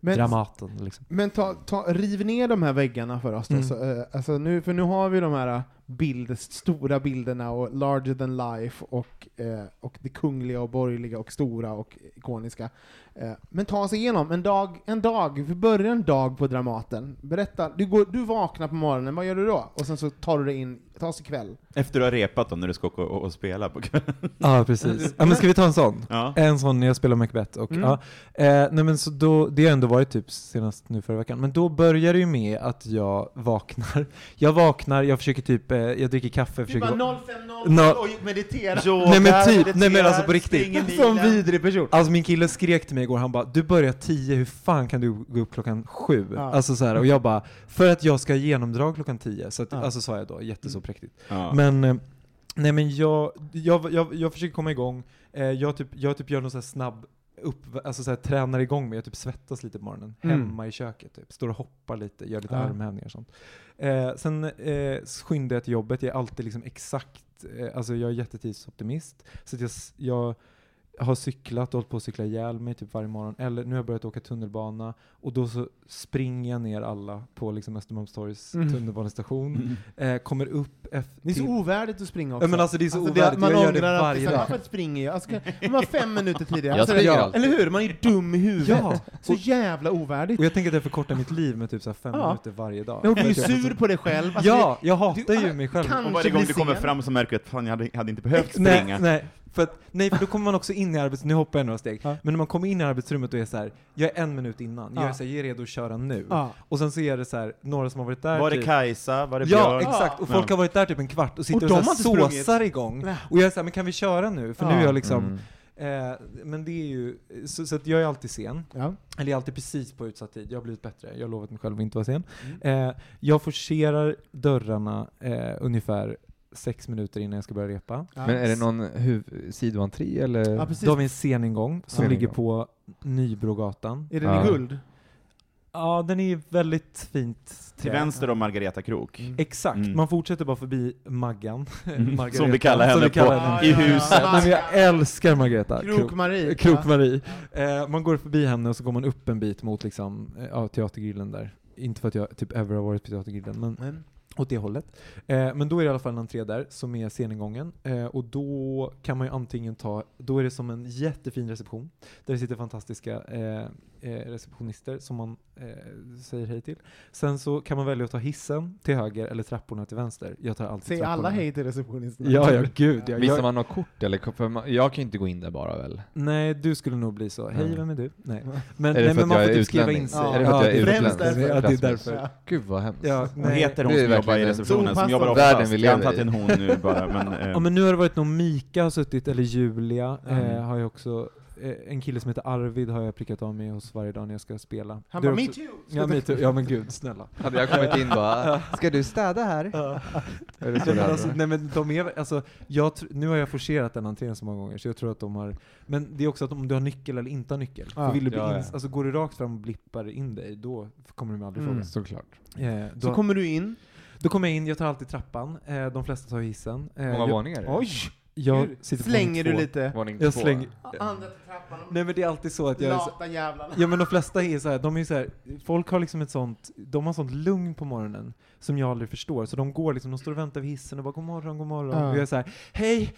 Men, Dramaten liksom. men ta, ta, riv ner de här väggarna för oss då. Mm. Så, eh, alltså nu, för nu har vi de här eh, bild, stora bilderna och larger than life och, eh, och det kungliga och borgerliga och stora och ikoniska. Eh, men ta oss igenom en dag, en dag, vi börjar en dag på Dramaten. Berätta, du, går, du vaknar på morgonen, vad gör du då? Och sen så tar du dig in, ta oss ikväll. Efter du har repat då, när du ska åka och, och spela på kvällen. Ja, precis. Ja, men ska vi ta en sån? Ja. En sån när jag spelar Macbeth. Och, Mm. ja. eh, nej, men så då, det har ändå varit typ senast nu förra veckan. Men då börjar det ju med att jag vaknar. Jag vaknar, jag försöker typ, eh, jag dricker kaffe, försöker... va- 05.00 Nå- och meditera. Nej men typ, nej men alltså på riktigt. Som vidrig person. Alltså min kille skrek till mig igår, han bara 'Du börjar 10, hur fan kan du gå upp klockan 7?' Ja. Alltså så här, och jag bara 'För att jag ska ha genomdrag klockan 10' så att, Ja. alltså sa jag då, jätteså präktigt. Ja. Men, eh, nej men jag, jag, jag, jag försöker komma igång, eh, jag, typ, jag typ gör någon här snabb upp, alltså så här, tränar igång mig, jag typ svettas lite på morgonen, Mm. hemma i köket typ, står och hoppar lite, gör lite Ja. armhävningar och sånt. Eh, sen eh, skyndar jag till jobbet, jag är alltid liksom exakt, eh, alltså jag är jättetidsoptimist, så att jag, jag har cyklat och hållit på att cykla ihjäl mig typ varje morgon, eller nu har jag börjat åka tunnelbana, och då så springer jag ner alla på liksom Östermalmstorgs Mm. tunnelbanestation, eh, kommer upp efter... Det är så ovärdigt att springa också. Ja, men alltså det är så det- ovärdigt, man jag gör det varje dag. Varför springer jag? Alltså, man var fem minuter tidigare. Jag Alltså, ja, alltid. Eller hur? Man är ju dum i huvudet. Ja. Så jävla ovärdigt. Och jag tänker att jag förkortar mitt liv med typ så här fem Ja. minuter varje dag. Och du är ju sur på dig själv. Alltså, Ja, jag hatar du- ju mig själv. Och varje gång du kommer fram så märker du att fan, jag hade, hade inte behövt springa. Nej, nej, för att, nej, för då kommer man också in i arbetsrummet, nu hoppar jag några steg, Ja. men när man kommer in i arbetsrummet och är så här, jag är en minut innan, jag Ja. är, så här, jag är redo att köra nu. Ja. Och sen så är det så här, några som har varit där Var det typ, Kajsa? Var det Ja, Björn? exakt. Och Ja. folk har varit där typ en kvart och sitter Och och, de så här sprungit. såsar igång. Och jag är såhär, men kan vi köra nu? För nu Ja. är jag liksom, Mm. eh, men det är ju, så, så att jag är alltid sen. Ja. Eller jag är alltid precis på utsatt tid. Jag har blivit bättre. Jag har lovat mig själv att inte vara sen. Mm. Eh, jag forcerar dörrarna eh, ungefär sex minuter innan jag ska börja repa. Ja. Men är det någon huv- sidoentré eller? Ja, precis. Då har vi en sceningång som Ja. ligger på Nybrogatan. Är den Ja. i guld? Ja, den är väldigt fint Till vänster om Margareta Krok. Mm. Exakt, Mm. man fortsätter bara förbi Maggan. Mm. Margareta, Som vi kallar henne vi kallar på- henne. i huset. Nej, men jag älskar Margareta. Krok-Marie. Krok-Marie. Eh, man går förbi henne och så går man upp en bit mot liksom, eh, ja, Teatergrillen där. Inte för att jag typ ever har varit på Teatergrillen, men Men, åt det hållet. Eh, men då är det i alla fall en entré där, som är sceningången. Eh, och då kan man ju antingen ta, då är det som en jättefin reception, där det sitter fantastiska eh, eh, receptionister som man eh, säger hej till. Sen så kan man välja att ta hissen till höger eller trapporna till vänster. Jag tar alltid säger trapporna. alla hej till receptionisten? Ja, ja, gud. Jag, Visar jag, man något kort eller? För man, jag kan ju inte gå in där bara väl? nej, du skulle nog bli så. Hej, Mm. vem är du? Nej. Men, Är det nej, för men att man jag får är typ skriva in sig. Ja, Är det för att jag är främst utländsk? därför. Ja, det är därför. Ja. Gud vad hemskt. Ja, Vad nej. heter hon som jobbar i receptionen? Som jobbar oftast? Världen vi Jag antar att det är en hon nu bara, men... eh, Ja men nu har det varit någon Mika har suttit, eller Julia, Mm. eh, har jag också, en kille som heter Arvid har jag prickat av mig hos varje dag när jag ska spela. Han är bara, me too! Ja, me too. ja men gud, snälla. Hade jag kommit in bara, ska du städa här? Är det så Nej, men det alltså, hade? nej men de är, alltså, jag, nu har jag forcerat den entrén så många gånger, så jag tror att de har, men det är också att om du har nyckel eller inte har nyckel, för vill du Ja, ja. ins- alltså går du rakt fram och blippar in dig, då kommer du aldrig Mm. fråga. Såklart. Eh, då, Så kommer du in. då kommer jag in, jag tar alltid trappan, eh, de flesta tar hissen. Eh, Många jag, våningar? är det? Oj! Jag sitter på slänger våning du två. lite? Våning Jag två. slänger... Andra till trappan. Nej men det är alltid så att jag är så, Lata jävlarna. Ja men de flesta är så här, de är så här, folk har liksom ett sånt, de har sånt lugn på morgonen som jag aldrig förstår. Så de går liksom, de står och väntar vid hissen och bara god morgon, god morgon. Ja. Och jag är så här, hej!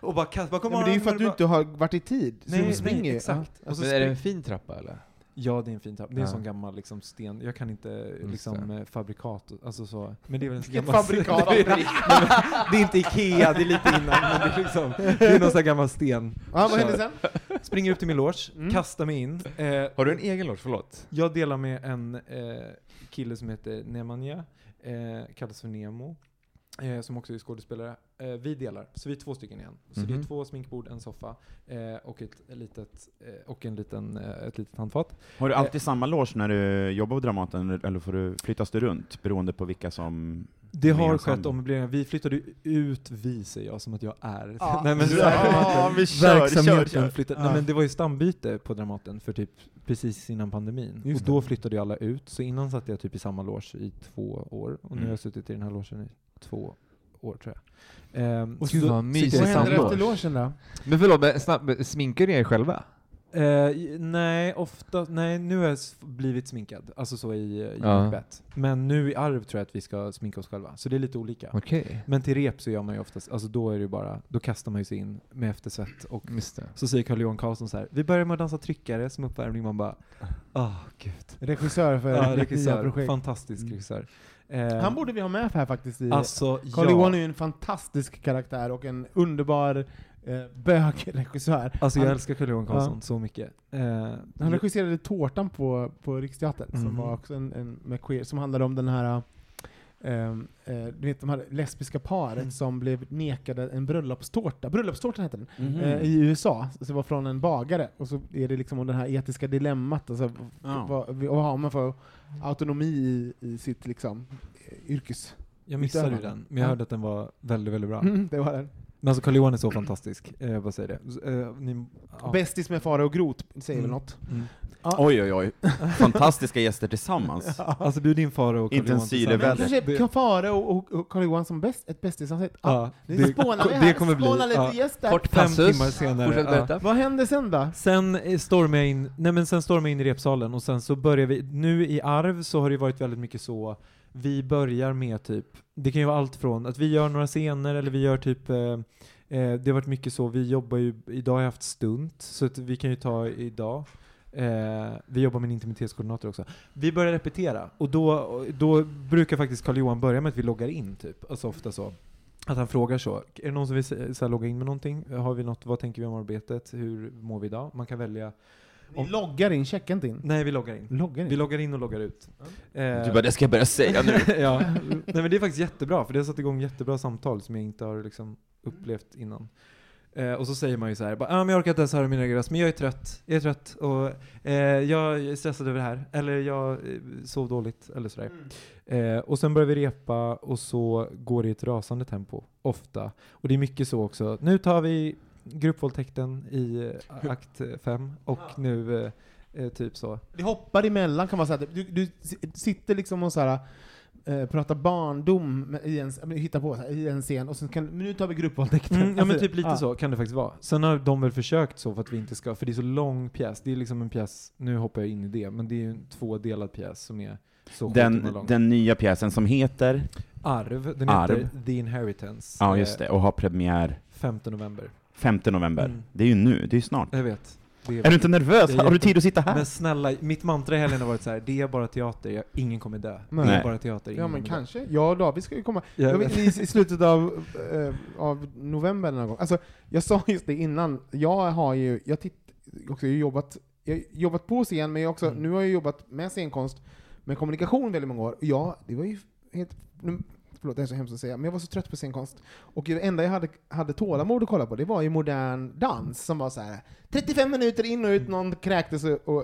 Och bara kastar, bara god Ja, men morgon. det är ju för att du bara- inte har varit i tid, så Nej, de springer nej, ju. exakt. Ja. Och så Men är det en fin trappa eller? Ja, det är en fin trappa. Det är en Ja. sån gammal liksom, sten. Jag kan inte liksom eh, fabrikat, alltså så. Men det är väl en gammal fabrikat? det, är, det är inte Ikea, det är lite innan, men det är liksom, det är någon sån gammal sten. Ja, vad Så- hände sen? Springer upp till min loge, Mm. kastar mig in. Eh, Har du en egen loge? Förlåt. Jag delar med en eh, kille som heter Nemanja, eh, kallas för Nemo, eh, som också är skådespelare. Eh, vi delar, så vi är två stycken igen. Så det är Mhm. två sminkbord, en soffa eh, och, ett litet, eh, och en liten, eh, ett litet handfat. Har du alltid samma loge när du jobbar på Dramaten, eller får du, flyttas du runt beroende på vilka som... Det har skett omöbleringar. Vi flyttade ut, vi säger jag, som att jag är. Ja. Nej, men Ja, men kör, Verksamheten kör, kör. flyttade. Ja. Nej men det var ju stambyte på Dramaten för typ precis innan pandemin. Just och då det. flyttade ju alla ut, så innan satt jag typ i samma loge i två år, och nu Mm. har jag suttit i den här logen i två år tror jag. Ehm, Och så vad mysigt. Vad i händer efter loge. logen då? Men förlåt, men snabb, sminkar ni er själva? Eh, nej, ofta, nej, nu har jag blivit sminkad, alltså så i, i Ja. Men nu i Arv tror jag att vi ska sminka oss själva, så det är lite olika. Okej. Men till rep så gör man ju oftast, alltså då är det ju bara, då kastar man ju sig in med eftersvett och så säger Carl Johan Karlsson så här, vi börjar med att dansa tryckare som uppvärmning, man bara, åh gud. Regissör för Ja, nya regissör, projekt. fantastisk Mm. Eh, Han borde vi ha med här faktiskt. I, Alltså, Carl ja. Johan är ju en fantastisk karaktär och en underbar eh, bögregissör. Alltså jag han, älskar Carl Johan Karlsson så mycket. Eh, han regisserade Tårtan på, på Riksteatern, som Mhm. var också en, en med queer, som handlade om den här ehm, eh, du vet de här lesbiska paret Mm. som blev nekade en bröllopstårta, bröllopstårtan hette den, Mhm. eh, i USA. Så det var från en bagare, och så är det liksom om det här etiska dilemmat, alltså, Ja. vad, vad har man för autonomi i, i sitt liksom, yrkes... jag missade ju den, men jag Ja. hörde att den var väldigt, väldigt bra. Mm, det var den. Men alltså Carl Johan är så fantastisk, eh, bara säger det. Eh, ni, ja. Bästis med Fara och Grot, säger väl Mm. något? Mm. Oj, oj, oj. Fantastiska gäster tillsammans. Alltså bjud in Farao och en Johan tillsammans. väl. Det- kan Fara och, och, och Carl Johan som bäst, ett bästisavsnitt. Ja, Ja, det, spånar vi det här, kommer bli. spåna lite ja. gäster. Kort Fem passus. timmar senare. Ja. Vad hände sen då? Sen stormade jag in, nej men sen stormade jag in i repsalen och sen så börjar vi, nu i arv så har det varit väldigt mycket så, vi börjar med typ, det kan ju vara allt från att vi gör några scener eller vi gör typ, eh, eh, det har varit mycket så, vi jobbar ju, idag har jag haft stunt, så att vi kan ju ta idag. Eh, vi jobbar med en intimitetskoordinator också. Vi börjar repetera, och då, då brukar faktiskt Carl Johan börja med att vi loggar in typ, alltså ofta så. Att han frågar så, är det någon som vill så här, logga in med någonting? Har vi något, vad tänker vi om arbetet? Hur mår vi idag? Man kan välja ni loggar in, checkar inte in. Nej, vi loggar in. Loggar in? Vi loggar in och loggar ut. Eh, Du bara, det ska jag börja säga nu. ja. Nej men det är faktiskt jättebra, för det har satt igång jättebra samtal som jag inte har liksom upplevt innan. Eh, och så säger man ju så här, bara, ah, men jag orkar inte ens höra min egen röst, men jag är trött, jag är trött och eh, jag är stressad över det här, eller jag eh, sov dåligt, eller sådär. Eh, och sen börjar vi repa och så går det i ett rasande tempo, ofta. Och det är mycket så också, nu tar vi gruppvåldtäkten i eh, akt 5 och nu eh, eh, typ så. Det hoppar emellan kan man säga. Du, du sitter liksom och så här, eh, pratar barndom i en, hittar på här, i en scen, och sen kan men nu tar vi gruppvåldtäkten. Mm, ja men Alltså, typ lite ja. så kan det faktiskt vara. Sen har de väl försökt så för att vi inte ska, för det är så lång pjäs. Det är liksom en pjäs, nu hoppar jag in i det, men det är ju en tvådelad pjäs som är så Den, lång. den nya pjäsen som heter, Arv, den Arv. heter The Inheritance. ja just det, och har premiär 5 november. 5 november. Mm. Det är ju nu, det är ju snart. Jag vet. Det Är du inte nervös? Är Har du tid att sitta här? Men snälla, mitt mantra i helgen har varit så här: det är bara teater, jag, ingen kommer dö. Det Nej. är bara teater, ingen Ja men kommer dö. kanske. Jag och David ska ju komma. Ja, Jag vet, i, I slutet av, eh, av november någon gång. Alltså, jag sa just det innan, jag har ju, jag titt, också jobbat, jag har jobbat på scen, men jag också, Mm. nu har jag jobbat med scenkonst, med kommunikation väldigt många år. Ja, det var ju helt, nu, förlåt det är så hemskt att säga, men jag var så trött på scenkonst. Och det enda jag hade, hade tålamod att kolla på, det var ju modern dans, som var så här 35 minuter in och ut, någon kräktes och, och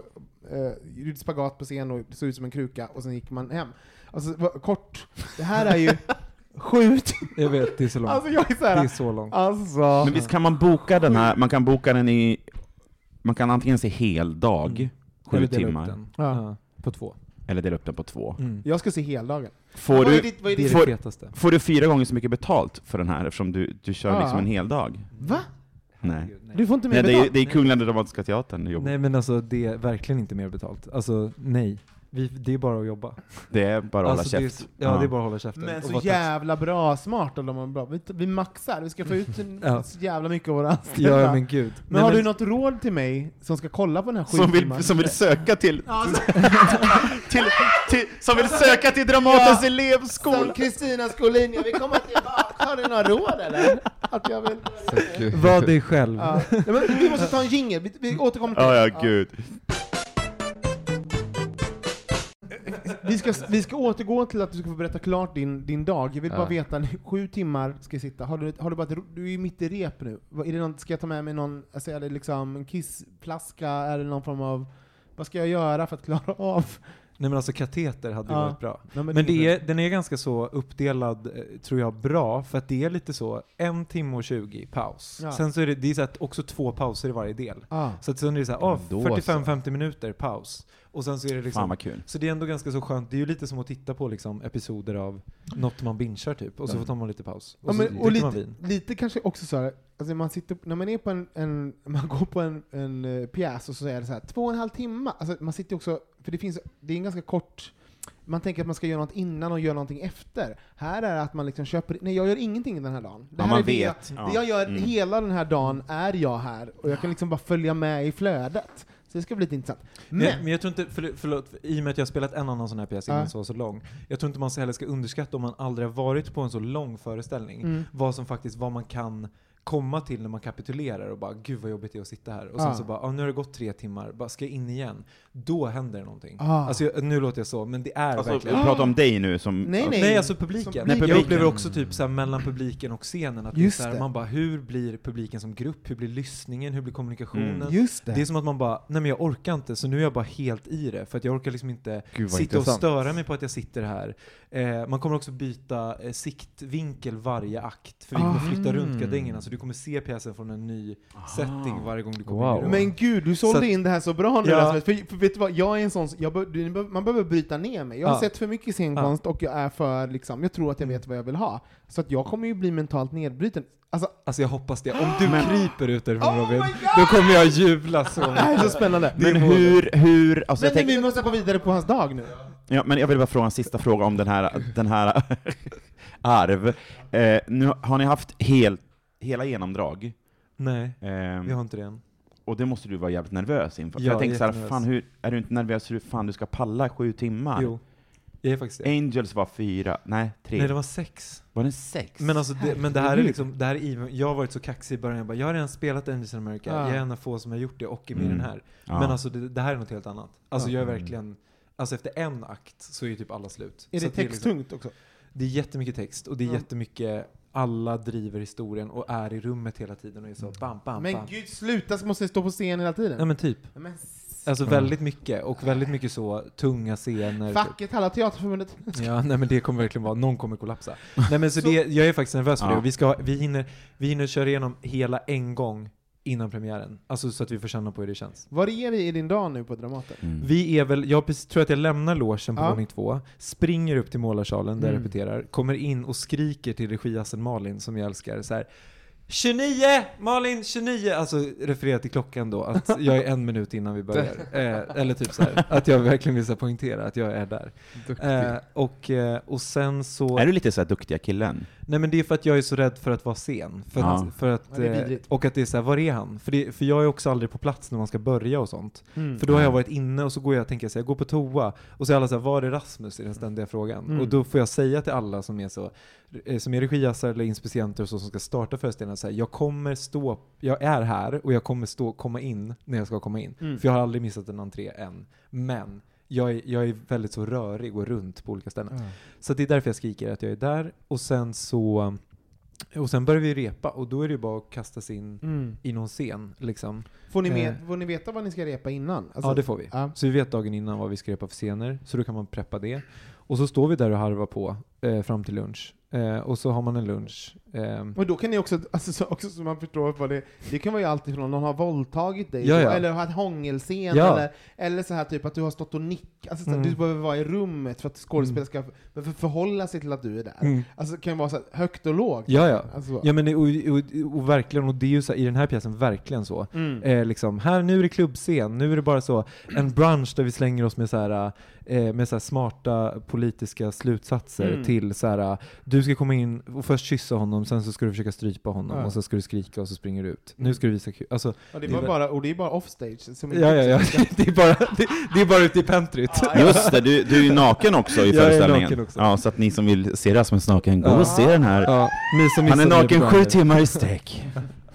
eh, gjorde spagat på scen och såg ut som en kruka, och sen gick man hem. Alltså, kort, det här är ju sjukt. Jag vet, det är så långt. Alltså jag är så det är här, så långt. alltså. Men visst kan man boka den här, man kan boka den i, man kan antingen se hel dag, Mm. sju timmar. Ja, på två. Eller dela upp den på två. Mm. Jag ska se heldagen. Får, du, ditt- vad är Det det får, får du fyra gånger så mycket betalt för den här eftersom du, du kör Ja. liksom en hel dag? Va? Nej. Du får inte mer Nej, det är, betalt? det är Kungliga Dramatiska Teatern du jobbar Nej men alltså det är verkligen inte mer betalt. Alltså nej. Vi, det är bara att jobba. Det är bara att alltså, hålla det är, käft. s- ja, det är bara att hålla käften. Men så jävla bra, smart och de är bra. Vi, vi maxar, vi ska få ut Ja. så jävla mycket av våra anställda. Ja men gud. men har du något råd till mig som ska kolla på den här Som skitfilmen? vill, som vill söka till, Ja, till, till, som vill söka till Dramatens Ja. elevskola! Som Kristina Skolin, jag vill komma tillbaka. Har du några råd eller? Att jag vill... Var dig själv. Ja. Nej, men vi måste ta en jingle, vi, vi återkommer till Ja, det. ja, gud. Vi ska, vi ska återgå till att du ska få berätta klart din, din dag. Jag vill Ja. bara veta, sju timmar ska jag sitta. Har du, har du, bara du är ju mitt i rep nu. Är det någon, ska jag ta med mig någon, alltså är det liksom en kissflaska, är det någon form av, vad ska jag göra för att klara av? Nej men alltså kateter hade ju Ja. varit bra. Ja, Men, det det är den är ganska så uppdelad, eh, tror jag, bra, för att det är lite så, en timme och 20 paus. Ja. Sen så är det, det är så att också två pauser i varje del. Ah. Så att sen är det så här, så. 45-50 minuter paus. Och sen så är det liksom, Fan vad kul. så det är ändå ganska så skönt, det är ju lite som att titta på liksom episoder av något man bingear typ, och så tar man lite paus. Och Ja, så men, och dricker man lite, vin. lite kanske också så här, alltså man sitter, när man är på en, en man går på en, en eh, pjäs och så är det så här, två och en halv timme, alltså man sitter också, för det finns, det är en ganska kort, man tänker att man ska göra något innan och göra någonting efter. Här är det att man liksom köper, nej jag gör ingenting den här dagen. Det Ja, här man är det jag, vet. det Ja. jag gör Mm. hela den här dagen är jag här, och jag kan liksom bara följa med i flödet. Det ska bli lite intressant. Men, Men, men jag tror inte, för, förlåt, i och med att jag har spelat en annan sån här pjäs innan Ja. som var så lång, jag tror inte man heller ska underskatta om man aldrig har varit på en så lång föreställning, Mm. vad som faktiskt, vad man kan komma till när man kapitulerar och bara gud vad jobbigt det är att sitta här. Och sen så bara, ah, nu har det gått tre timmar, bara ska jag in igen? Då händer det någonting. Ah. Alltså jag, nu låter jag så, men det är Alltså, verkligen... prata om dig nu som... Nej, nej. Nej, alltså publiken. Som Nej, Jag publiken. upplever också typ såhär mellan publiken och scenen, att det är Just så här, man bara, hur blir publiken som grupp? Hur blir lyssningen? Hur blir kommunikationen? Mm. just det. Det är som att man bara, nej men jag orkar inte, så nu är jag bara helt i det. För att jag orkar liksom inte Gud, sitta och intressant. störa mig på att jag sitter här. Eh, man kommer också byta eh, siktvinkel varje akt, för vi kommer Ah. flytta runt gardingerna, så du kommer se pjäsen från en ny setting varje gång du kommer Wow. in i rummet. Men gud, du sålde Så in det här så bra nu Ja. Rasmus. För, för vet du vad, jag är en sån, jag bör, du- man behöver bryta ner mig. Jag har Ja. sett för mycket scenkonst och jag är för, liksom, jag tror att jag vet vad jag vill ha. Så att jag kommer ju bli mentalt nedbruten. Alltså, Alltså jag hoppas det. Om du Men- kryper ut därifrån Oh Robin, då kommer jag jubla så det här är så spännande. Men hur, hur, alltså Men jag tänker, vi måste gå vidare på hans dag nu. ja, men jag vill bara fråga en sista fråga om den här, den här arv. Eh, nu har ni haft hel, hela genomdrag, Nej, ehm, vi har inte det än. och det måste du vara jävligt nervös inför. För Ja, jag tänker såhär, fan hur, är du inte nervös hur fan du ska palla sju timmar? Jo, jag är faktiskt det. Angels var fyra, nej tre. Nej, det var sex. Var det sex? Men alltså, det, men det här är liksom, det här är jag har varit så kaxig i början, jag bara, jag har redan spelat Angels in America, Ja. jag är en av få som har gjort det och är med i Mm. den här. Ja. Men alltså det, det här är något helt annat. Alltså Ja. jag är verkligen, alltså efter en akt så är ju typ alla slut. Är Så det att liksom, texttungt också? det är jättemycket text och det är Ja. jättemycket, alla driver historien och är i rummet hela tiden och är så bam, bam, Men bam. gud, sluta, så måste jag stå på scen hela tiden. Ja men typ. Ja, men Alltså väldigt mycket, och väldigt mycket så tunga scener. typ. Facket, halla Teaterförbundet. Ja, nej men det kommer verkligen vara, någon kommer kollapsa. Nej men så, det, jag är faktiskt nervös för Ja. det, och vi, ska, vi, hinner, vi hinner köra igenom hela en gång innan premiären. Alltså så att vi får känna på hur det känns. Var är vi i din dag nu på Dramaten? Mm. Vi är väl, jag tror att jag lämnar logen på Ja. våning två, springer upp till målarsalen där jag Mm. repeterar, kommer in och skriker till regiassen Malin, som jag älskar, så här. 29! Malin, 29! Alltså refererar till klockan då, att jag är en minut innan vi börjar. Eh, eller typ så här, att jag verkligen vill poängtera att jag är där. Eh, och, eh, och sen så... Är du lite såhär duktiga killen? Nej men det är för att jag är så rädd för att vara sen. För att, Ja. för att, Ja, eh, och att det är så här, var är han? För, det, för jag är också aldrig på plats när man ska börja och sånt. Mm. För då har jag varit inne och så går jag, tänker jag så här, jag går på toa, och så är alla så här, var är Rasmus? i den ständiga frågan. Mm. Och då får jag säga till alla som är så, eh, som är regiassar eller inspicienter och så som ska starta föreställningen, så här, jag kommer stå, jag är här och jag kommer stå, komma in när jag ska komma in. Mm. För jag har aldrig missat en entré än. Men jag är, jag är väldigt så rörig och runt på olika ställen. Så det är därför jag skriker att jag är där, och sen så och sen börjar vi repa, och då är det ju bara att kasta sig in Mm. i någon scen. Liksom. Får, ni med, Eh. får ni veta vad ni ska repa innan? Alltså- ja, det får vi. Ja. Så vi vet dagen innan vad vi ska repa för scener, så då kan man preppa det. Och så står vi där och harvar på. Eh, fram till lunch. Eh, och så har man en lunch. Eh, Och då kan ni också, alltså, så, också så man förstår vad det Det kan vara ju alltid från någon har våldtagit dig, Ja, så, ja. eller har ett hångelscen, Ja. eller, eller så här typ att du har stått och nickat, alltså, Mm. du behöver vara i rummet för att skådespelare ska behöver förhålla sig till att du är där. Mm. Alltså det kan vara så här, högt och lågt. Ja, ja. Alltså, Ja men det- och, och, och verkligen, och det är ju så här, i den här pjäsen verkligen så. Mm. Eh, liksom, här, nu är det klubbscen, nu är det bara så, en brunch där vi slänger oss med så här, eh, med så smarta politiska slutsatser Mm. Till så här, du ska komma in och först kyssa honom, sen så ska du försöka strypa honom, Ja. och så ska du skrika och så springer du ut. Nu ska du visa kul. Alltså, och det, det väl- bara, och det är bara offstage. Som ja, ja, ja. det, är bara, det, det är bara ute i pentryt. Just det, du, du är ju naken också i Jag är föreställningen. naken också. Ja, så att ni som vill se Rasmus naken, gå Ja. och se den här. Ja, ni som Han är naken sju timmar i sträck.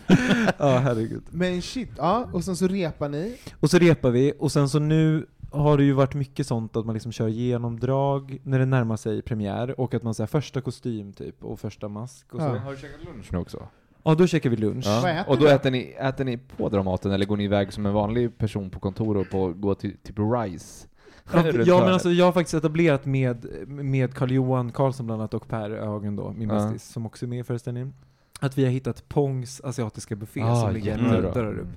ja, herregud. Men shit, ja, och sen så repar ni. Och så repar vi, och sen så nu har det ju varit mycket sånt att man liksom kör genomdrag när det närmar sig premiär, och att man säger första kostym typ, och första mask och så. Ja. Har du käkat lunch nu också? Ja, då käkar vi lunch. Ja. Och då du? äter ni, äter ni på Dramaten eller går ni iväg som en vanlig person på kontor och på, går till typ Rise? Ja, men alltså jag har faktiskt etablerat med, med Carl-Johan Karlsson bland annat och Per Öhagen då, min Ja. bästis, som också är med i föreställningen, att vi har hittat Pongs asiatiska buffé Ah, som ligger jättebra. dörrar upp.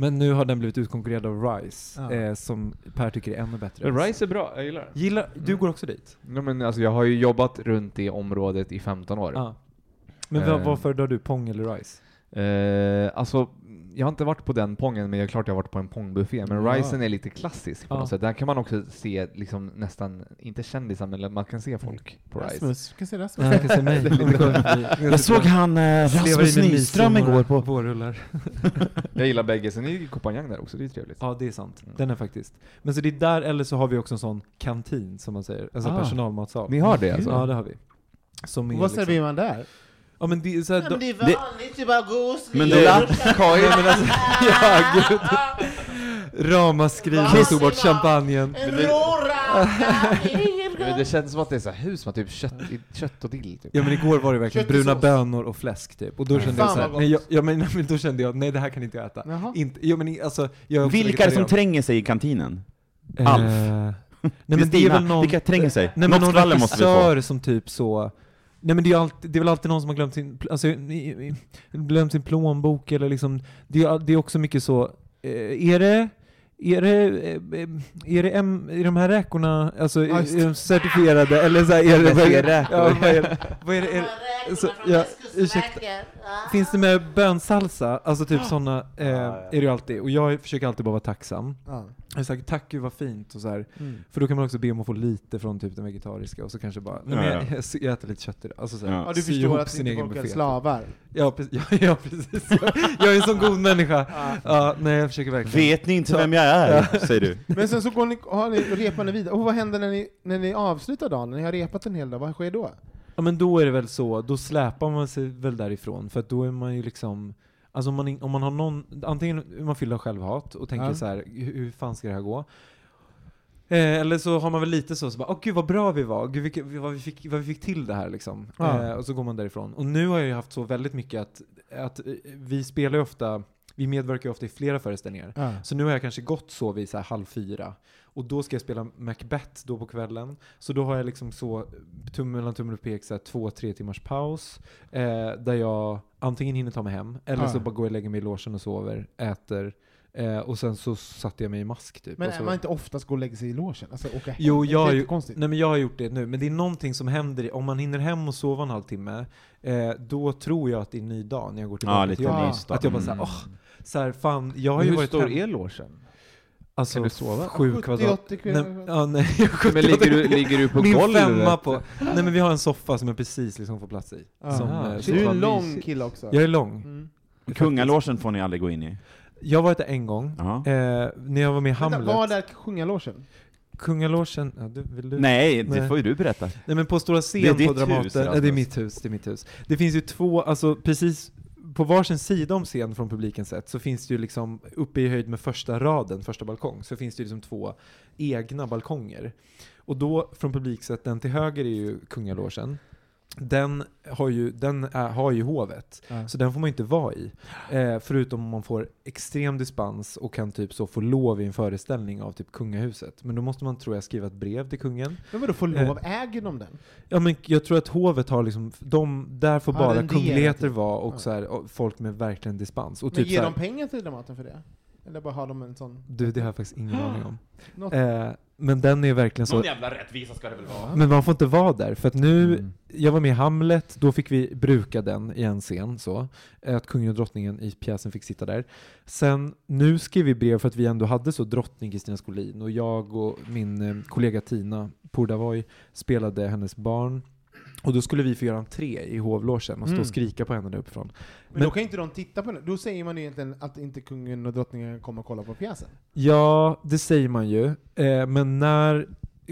Men nu har den blivit utkonkurrerad av Rise, Ja. eh, som Per tycker är ännu bättre. Men Rise är bra, jag gillar det. Gillar, du går också dit? Ja, men alltså, jag har ju jobbat runt det området i 15 år. Ja. Men vad, Eh. vad föredrar du, Pong eller Rise? Eh, alltså, jag har inte varit på den pongen, men jag är klart jag har varit på en pongbuffé. Men Ja. Risen är lite klassisk på Ja. något sätt. Där kan man också se liksom nästan, inte kändisar, men man kan se folk på Rise. Rasmus, kan se Rasmus. Ja, jag kan se mig. Jag såg han eh, Rasmus Nyström igår på... vårrullar. Jag gillar bägge, sen är ju Kompanjang där också, det är trevligt. Ja, det är sant. Mm. Den är faktiskt. Men så det är där, eller så har vi också en sån kantin, som man säger. Alltså Ah. personalmatsal. Ni har det alltså? Ja, det har vi. Som är Vad liksom- serverar man där? Ja men det är såhär... Ja, men det är vanligt, det är bara gås. Men Det är men alltså, ja gud. Ramaskri, vi tog bort champagnen. En råra! Men det känns som att det är så här hus med typ kött, kött och dill typ. Ja men igår var det verkligen Köttesås. bruna bönor och fläsk typ. Och då kände jag såhär, nej, jag, ja, men, nej, men då kände jag, nej det här kan inte jag äta. Jaha. Inte, ja, men alltså, jag Vilka är det som tränger sig i kantinen? Eh, Alf. nej men det är Kristina, väl någon... vilka tränger sig? Nej men Något någon skvaller måste vi få. regissör som typ så... Nej men det är, alltid, det är väl alltid någon som har glömt sin, alltså, glömt sin plånbok eller liksom, det är, det är också mycket så, eh, är det är det, eh, är det em, är de här räkorna, alltså är de certifierade eller så här, är det, vad är det, ja, vad är det, vad är det, är det så, ja, ursäkta. Finns det med bönsalsa, alltså typ sådana, eh, är det ju alltid, och jag försöker alltid bara vara tacksam. Ja. Jag sagt tack gud vad fint och så här. Mm. För då kan man också be om att få lite från typ den vegetariska och så kanske bara, nej, men Ja, jag, ja. jag, jag äter lite kött idag. Alltså så här, Ja. Ja, du förstår att sin inte folk är slavar. Ja, precis. Ja, ja, precis. Jag, är en sån god människa. Ja, nej jag försöker verkligen. Vet ni inte vem jag är? Säger du. Men sen så går ni, har ni, repar ni vidare. Och vad händer när ni, när ni avslutar dagen? När ni har repat en hel dag, vad sker då? Ja men då är det väl så, då släpar man sig väl därifrån, för att då är man ju liksom Alltså om man, in- om man har någon, antingen man fylld av självhat och tänker Ja. så här, hur, hur fan ska det här gå? Eh, eller så har man väl lite så, så bara, åh gud vad bra vi var, gud vilka, vad, vi fick, vad vi fick till det här liksom. Ja. Eh, och så går man därifrån. Och nu har jag ju haft så väldigt mycket att, att eh, vi spelar ju ofta, vi medverkar ju ofta i flera föreställningar. Ja. Så nu har jag kanske gått så vid så här halv fyra. Och då ska jag spela Macbeth då på kvällen. Så då har jag liksom så, tum mellan tummen och pek, så här två, tre timmars paus. Eh, där jag antingen hinner ta mig hem, eller Ja. så bara går jag och lägger mig i logen och sover, äter. Eh, och sen så satte jag mig i mask typ. Men så, är man inte oftast går och lägger sig i logen? Alltså åka hem? Jo, jag har det är ju- konstigt. Nej men jag har gjort det nu, men det är någonting som händer, om man hinner hem och sova en halvtimme, eh, då tror jag att det är en ny dag när jag går tillbaka Ja, till jobbet. Att jag bara såhär, Mm. åh, så här, fan, jag har ju hur varit stor hem, är logen? alltså Kan du sova? sju 70, kvadrat. 80 Nej, ja, nej, 70, Men ligger du, ligger du på Min golvet? femma på, nej men vi har en soffa som jag precis liksom får plats i. Ja. Som, eh, Så du är en lång kille också? jag är lång. Mm. Kungalogen får ni aldrig gå in i. Jag varit där en gång, eh, när jag var med i Vänta, Hamlet. var där sjungalogen? Kungalogen, ja, du, vill du? Nej, det Nej. får ju du berätta. Nej men på stora scen Det är på Dramaten, hus, det är mitt hus, det är mitt hus. Det finns ju två, alltså precis på varsin sida om scen från publiken sett så finns det ju liksom uppe i höjd med första raden, första balkong, så finns det ju liksom två egna balkonger. Och då från publiksätt, den till höger är ju kungalogen den har ju, den är, har ju hovet. Ja. Så den får man inte vara i. Eh, förutom om man får extrem dispens och kan typ så få lov i en föreställning av typ kungahuset. Men då måste man, tror jag, skriva ett brev till kungen. Men vadå, får Eh. lov? Äger de den? Ja men jag tror att hovet har liksom, de, där får bara Arrendera, kungligheter typ. vara och Ja. så här, och folk med verkligen dispens. Och Men typ ger så här, de pengar till Dramaten för det? Eller bara har de en sån... Du, det har jag faktiskt ingen aning om. Något. Eh, men den är verkligen så... Någon jävla rättvisa ska det väl vara? Men man får inte vara där, för att nu, Mm. jag var med i Hamlet, då fick vi bruka den i en scen, så. Att kungen och drottningen i pjäsen fick sitta där. Sen, nu skrev vi brev för att vi ändå hade så drottning Kristina Skolin, och jag och min eh, kollega Tina Purdavoy spelade hennes barn. Och då skulle vi få göra entré i hovlogen och stå Mm. och skrika på henne där uppifrån. Men, då kan inte de titta på den. Då säger man ju egentligen att inte kungen och drottningen kommer kolla på pjäsen. Ja, det säger man ju. Eh, men när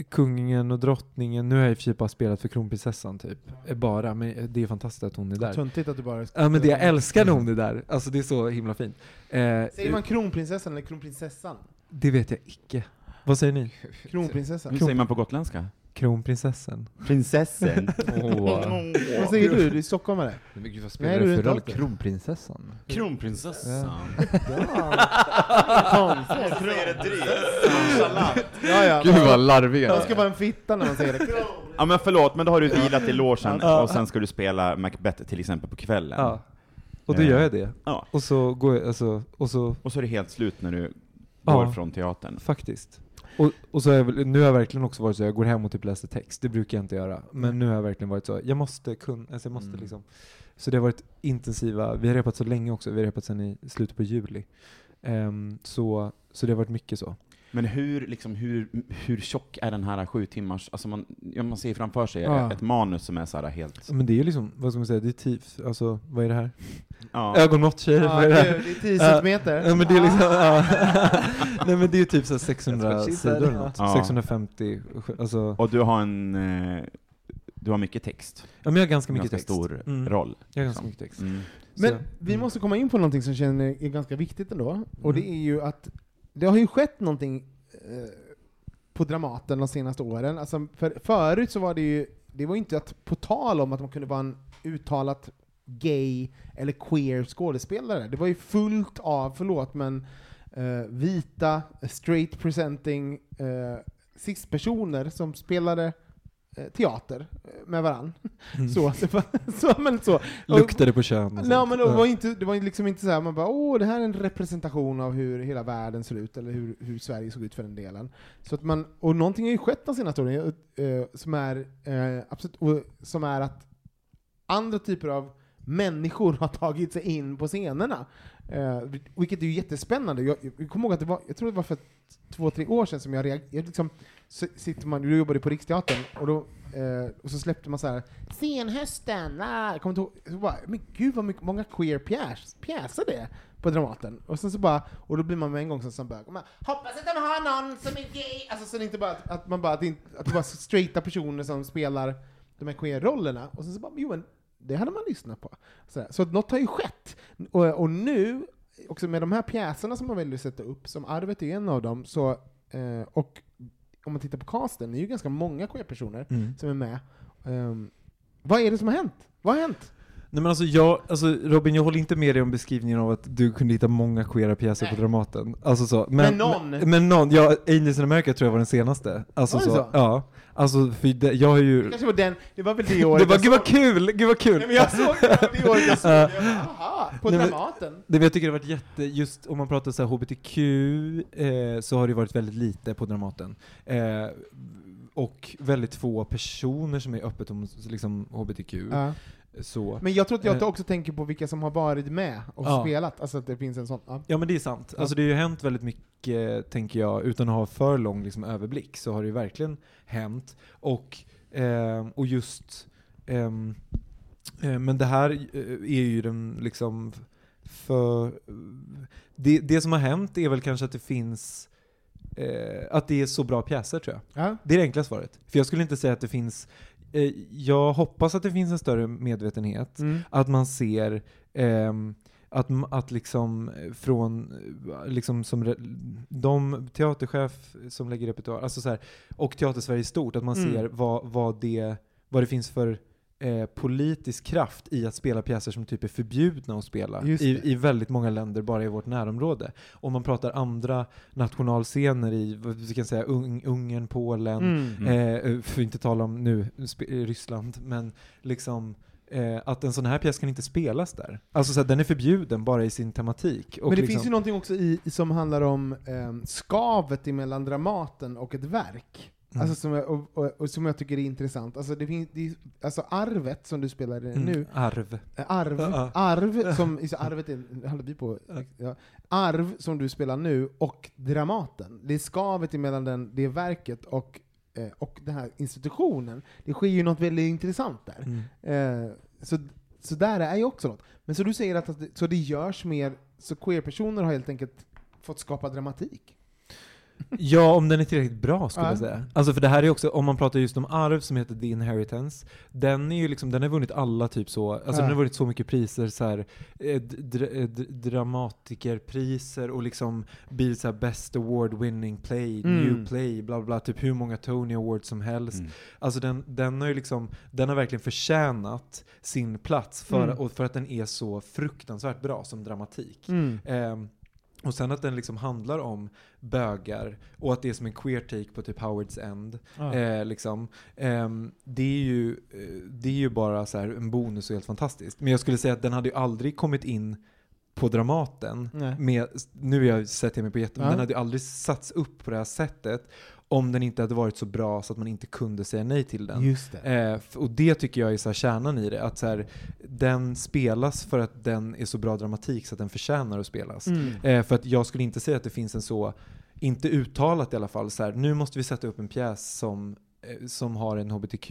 kungen och drottningen, nu har jag i och för sig bara spelat för kronprinsessan typ, eh, bara, men det är fantastiskt att hon är där. Töntigt att du bara... Ja men det jag älskar när hon är där, alltså det är så himla fint. Eh, Säger man kronprinsessan eller kronprinsessan? Det vet jag icke. Vad säger ni? Kronprinsessan. Hur säger man på gotländska? Kronprinsessan. Prinsessan. Vad säger du? Du är stockholmare? Men gud, vad Nej, spelar du det för inte roll? det. Kronprinsessan? Kronprinsessan. Ja, ja. Gud vad larviga Jag ska vara en fitta när man säger det. Ja men förlåt, men då har du vilat i logen Ja. och sen ska du spela Macbeth till exempel på kvällen. Ja. Och då gör jag det. Ja. Och så går jag, alltså, och så, Och så är det helt slut när du Ja. går från teatern. faktiskt. Och, och så har jag, väl- nu har jag verkligen också varit så, jag går hem och typ läser text, det brukar jag inte göra. Men nu har jag verkligen varit så, jag måste kunna, alltså jag måste Mm. liksom. Så det har varit intensiva, vi har repat så länge också, vi har repat sedan i slutet på juli. Ehm, så, så det har varit mycket så. Men hur, liksom, hur, hur tjock är den här sju timmars, alltså man, ja, man ser framför sig Ja. ett manus som är så här helt, Men det är ju liksom, vad ska man säga, det är typ, alltså vad är det här? ja. Ögonmått tjejer, Ja, vad är det det är här? det är 10 centimeter. Ja men det är liksom, ja. Nej men det är ju typ så här 600 That's what she said. sidor eller något. Ja. 650, alltså. Och du har en, eh, du har mycket text. Ja men jag har ganska mycket ganska text. stor Mm. roll. Jag har ganska liksom. mycket text. Mm. Men Så- vi mm. måste komma in på någonting som känner är ganska viktigt ändå, och det Mm. är ju att det har ju skett någonting eh, på Dramaten de senaste åren. Alltså, för, förut så var det ju, det var inte att, på tal om att man kunde vara en uttalat gay eller queer skådespelare. Det var ju fullt av, förlåt men, eh, vita, straight presenting eh, cis-personer som spelade teater eh, med varann. Mm. Så, så, så, men så. Luktade på kön och Nej, men det var, inte, det var liksom inte så här, man bara åh, det här är en representation av hur hela världen ser ut, eller hur, hur Sverige såg ut för den delen. Så att man, och någonting har ju skett de senaste åren, eh, som, är, eh, absolut, som är att andra typer av människor har tagit sig in på scenerna. Eh, vilket är ju jättespännande. Jag, jag kommer ihåg att det var, jag tror det var för två, tre år sedan som jag reagerade, liksom, så sitter man, du jobbade på Riksteatern, och, då, eh, och så släppte man så här Scenhösten, ah, jag kommer inte ihåg, så bara, men gud vad mycket, många queer pjäs, pjäser det på Dramaten. Och sen så bara, och då blir man med en gång som, som bög, hoppas att de har någon som är gay, alltså så det är inte bara att, att man bara, att det, inte, att det bara straighta personer som spelar de här queer-rollerna, och sen så bara, jo men det hade man lyssnat på. Så, så att något har ju skett. Och, och nu, också med de här pjäserna som man väljer att sätta upp, som Arvet är en av dem, så, eh, och om man tittar på casten, det är ju ganska många queer-personer Mm. som är med. Ehm, vad är det som har hänt? Vad har hänt? Nej men alltså jag, alltså Robin jag håller inte med dig om beskrivningen av att du kunde hitta många queera pjäser på. Dramaten. Alltså så. Men någon. Men, men någon, ja, Angels in America tror jag var den senaste. Alltså Var det så, så? Ja. Alltså för det, jag har ju... Det kanske var den, det var väl det året Det var, gud vad kul, gud vad kul! Nej, men jag såg det, det året jag såg det, jag bara, aha, på Nej, men- Dramaten. Det, men jag tycker det har varit jätte, just om man pratar så här HBTQ, eh, så har det varit väldigt lite på Dramaten. Eh, och väldigt få personer som är öppet om liksom, HBTQ. Ja. Så. Men jag tror att jag Eh. också tänker på vilka som har varit med och Ja. spelat, alltså att det finns en sån. Ja. Ja men det är sant. Alltså det har ju hänt väldigt mycket, tänker jag, utan att ha för lång liksom, överblick, så har det ju verkligen hänt. Och, ehm, och just, ehm, eh, men det här eh, är ju den liksom, för, det, det som har hänt är väl kanske att det finns, eh, att det är så bra pjäser tror jag. Ja. Det är det enkla svaret. För jag skulle inte säga att det finns, eh, jag hoppas att det finns en större medvetenhet, Mm. att man ser ehm, att, att liksom eh, från, eh, liksom som re- de teaterchef som lägger repertoar, alltså så här, och Teatersverige i stort, att man Mm. ser vad, vad, det, vad det finns för eh, politisk kraft i att spela pjäser som typ är förbjudna att spela i, i väldigt många länder bara i vårt närområde. Om man pratar andra nationalscener i, vi kan säga, Ung, Ungern, Polen, Mm. eh, för att inte tala om nu sp- Ryssland, men liksom eh, att en sån här pjäs kan inte spelas där. Alltså så här, den är förbjuden bara i sin tematik. Och Men det liksom, finns ju någonting också i, som handlar om eh, skavet emellan Dramaten och ett verk. Mm. Alltså som jag, och, och, och som jag tycker är intressant. Alltså, det finns, det, alltså arvet som du spelar mm, nu, arv. eh, arv, Ja. arv som, arvet är, håller vi på, ja. arv som du spelar nu och Dramaten. Det är skavet emellan den, det verket och, eh, och den här institutionen. Det sker ju något väldigt intressant där. Mm. Eh, så, så där är ju också något. Men så du säger att, att det, så det görs mer, så queer-personer har helt enkelt fått skapa dramatik? Ja, om den är tillräckligt bra skulle Ja. jag säga. Alltså för det här är också, om man pratar just om arv som heter The Inheritance, den är ju liksom, den har vunnit alla typ så, alltså Ja. den har vunnit så mycket priser så här, eh, dr, eh, dr, dramatikerpriser och liksom blivit så här best award winning play, Mm. new play, bla bla, typ hur många Tony Awards som helst. Mm. Alltså den, den har ju liksom, den har verkligen förtjänat sin plats för, Mm. och för att den är så fruktansvärt bra som dramatik. Mm. Ehm, och sen att den liksom handlar om bögar och att det är som en queer take på typ Howards End. Ja. Eh, liksom. Ehm, det, är ju, eh, det är ju bara så en bonus och helt fantastiskt. Men jag skulle säga att den hade ju aldrig kommit in på Dramaten med, nu jag sätter jag mig på jätte, men Ja. den hade ju aldrig satts upp på det här sättet om den inte hade varit så bra så att man inte kunde säga nej till den. Just det. Eh, och det tycker jag är så här kärnan i det, att så här, den spelas för att den är så bra dramatik så att den förtjänar att spelas. Mm. Eh, för att jag skulle inte säga att det finns en så, inte uttalat i alla fall, så här, nu måste vi sätta upp en pjäs som, eh, som har en hbtq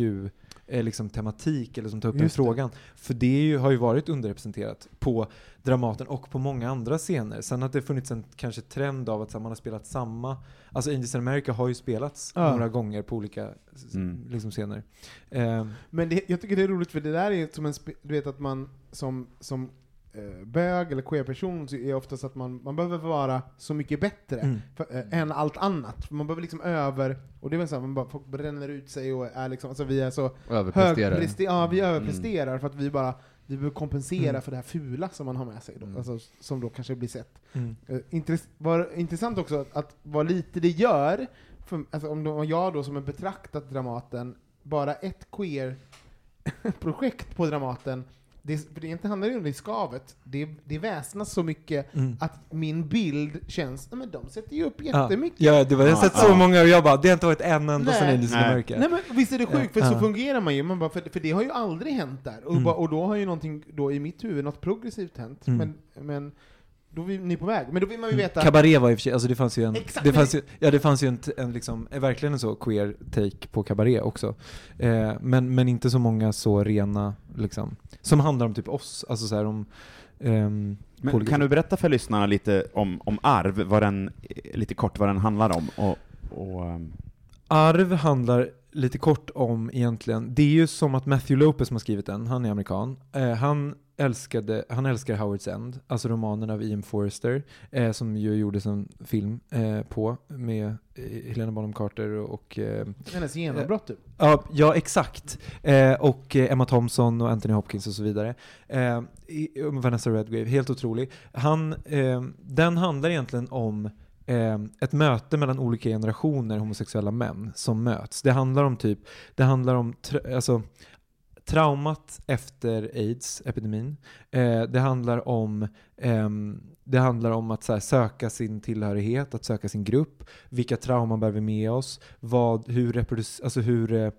eh, liksom tematik eller som tar upp den Just det. frågan. För det ju, har ju varit underrepresenterat på Dramaten och på många andra scener. Sen att det funnits en kanske trend av att här, man har spelat samma, alltså Angels in America har ju spelats Ja. några gånger på olika Mm. liksom, scener. Eh, Men det, jag tycker det är roligt för det där är som en, du vet att man som, som eh, bög eller queer-person är oftast att man, man behöver vara så mycket bättre Mm. för, eh, än allt annat. Man behöver liksom över, och det är väl så här, man bara, folk bränner ut sig och är liksom, alltså vi är så Överpresterar. högprester- ja, vi Mm. överpresterar för att vi bara vi behöver kompensera Mm. för det här fula som man har med sig, då, Mm. alltså, som då kanske blir sett. mm. Eh, intress- var intressant också att, att vad lite det gör, för, alltså om, om jag då som har betraktat Dramaten, bara ett queer-projekt på Dramaten, det, för det inte handlar ju om det skavet, det, det väsnas så mycket Mm. att min bild känns, nej men de sätter ju upp jättemycket. Ja, det var, jag har sett så många och jag bara, det har inte varit en enda sen Angels in Nej. America. Nej men visst är det sjukt, för Ja. så fungerar man ju, man bara, för, för det har ju aldrig hänt där. Och, Mm. bara, och då har ju någonting, då i mitt huvud, något progressivt hänt. Mm. Men, men då är ni på väg. Men då vill man ju Mm. veta... Cabaret var i och för sig, alltså det fanns ju en, Exakt, det fanns ju, ja det fanns ju en, en liksom, verkligen en så queer take på Cabaret också. Eh, men, men inte så många så rena, liksom, som handlar om typ oss, alltså så här om ehm, Men kan du berätta för lyssnarna lite om, om arv, vad den, eh, lite kort vad den handlar om? Och, och, ehm, Arv handlar lite kort om egentligen, det är ju som att Matthew Lopez som har skrivit den, han är amerikan, eh, han älskade, han älskar Howard's End, alltså romanen av Ian Forster, eh, som ju gjordes en film eh, på med eh, Helena Bonham Carter och eh, Hennes genombrott typ. Ja, ja exakt. Eh, och eh, Emma Thompson och Anthony Hopkins och så vidare. Eh, Vanessa Redgrave, helt otrolig. Han, eh, den handlar egentligen om eh, ett möte mellan olika generationer homosexuella män som möts. Det handlar om typ, det handlar om alltså, traumat efter aids-epidemin. Eh, det handlar om ehm, det handlar om att här, söka sin tillhörighet, att söka sin grupp. Vilka trauman bär vi med oss? Vad, hur reproduc- alltså hur, eh,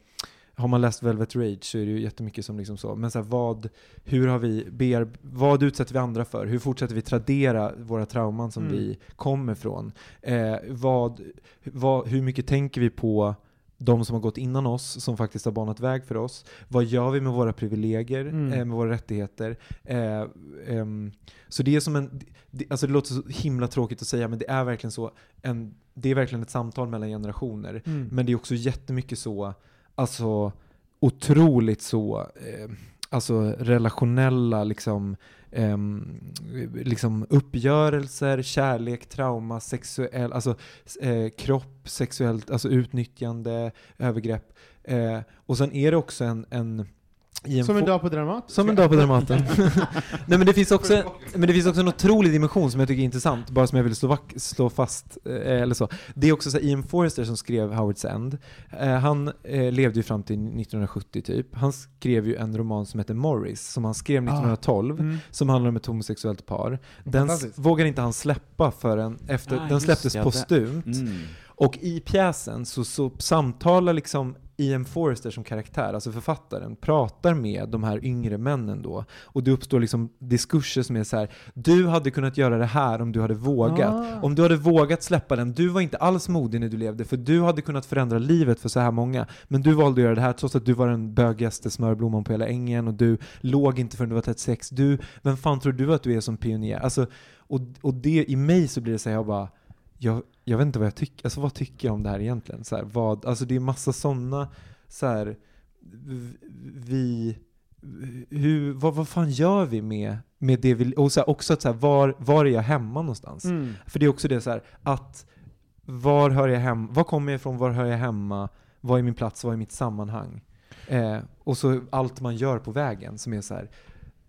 har man läst Velvet Rage så är det ju jättemycket som liksom så. Men så här, vad, hur har vi bear, vad utsätter vi andra för? Hur fortsätter vi tradera våra trauman som Mm. vi kommer från? Eh, vad, vad, hur mycket tänker vi på de som har gått innan oss, som faktiskt har banat väg för oss. Vad gör vi med våra privilegier, Mm. eh, med våra rättigheter? Eh, ehm, så det är som en, det, alltså det låter så himla tråkigt att säga, men det är verkligen så, en, det är verkligen ett samtal mellan generationer. Mm. Men det är också jättemycket så, alltså otroligt så, eh, alltså relationella liksom, eh, liksom uppgörelser, kärlek, trauma, sexuell, alltså eh, kropp, sexuellt, alltså utnyttjande, övergrepp. Eh, och sen är det också en, en en Som en dag på Dramaten. Som en dag på Dramaten. Nej men det finns också, men det finns också en otrolig dimension som jag tycker är intressant, bara som jag vill slå, slå fast, eh, eller så. Det är också så här, Ian Forrester som skrev Howard's End. Eh, han eh, levde ju fram till 1970 typ. Han skrev ju en roman som heter Morris, som han skrev 1912, Mm. som handlar om ett homosexuellt par. Den vågar inte han släppa förrän efter, Ah, den släpptes ja, postumt. Mm. Och i pjäsen så, så samtalar liksom Ian Forrester som karaktär, alltså författaren, pratar med de här yngre männen då. Och det uppstår liksom diskurser som är så här: du hade kunnat göra det här om du hade vågat. Ah. Om du hade vågat släppa den, du var inte alls modig när du levde, för du hade kunnat förändra livet för så här många. Men du valde att göra det här trots att du var den bögigaste smörblomman på hela ängen och du låg inte förrän du var 36. Du, vem fan tror du att du är som pionjär? Alltså, och, och det i mig så blir det så här, jag bara, jag, jag vet inte vad jag tycker, alltså vad tycker jag om det här egentligen? Så här, vad, alltså det är massa sådana, så här, vi, hur, vad, vad fan gör vi med, med det vi, och så här, också att så här, var, var är jag hemma någonstans? Mm. För det är också det så här, att var hör jag hem, var kommer jag ifrån, var hör jag hemma, vad är min plats, vad är mitt sammanhang? Eh, och så allt man gör på vägen som är så här,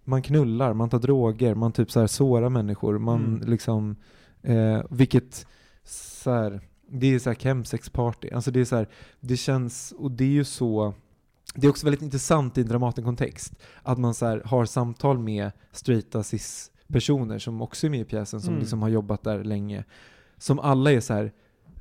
man knullar, man tar droger, man typ så här sårar människor, man Mm. liksom, eh, vilket så här, det är så här chemsex-party, alltså det är så här, det känns, och det är ju så, det är också väldigt intressant i en Dramaten-kontext, att man så här har samtal med straighta cis-personer som också är med i pjäsen, som Mm. liksom har jobbat där länge, som alla är så här.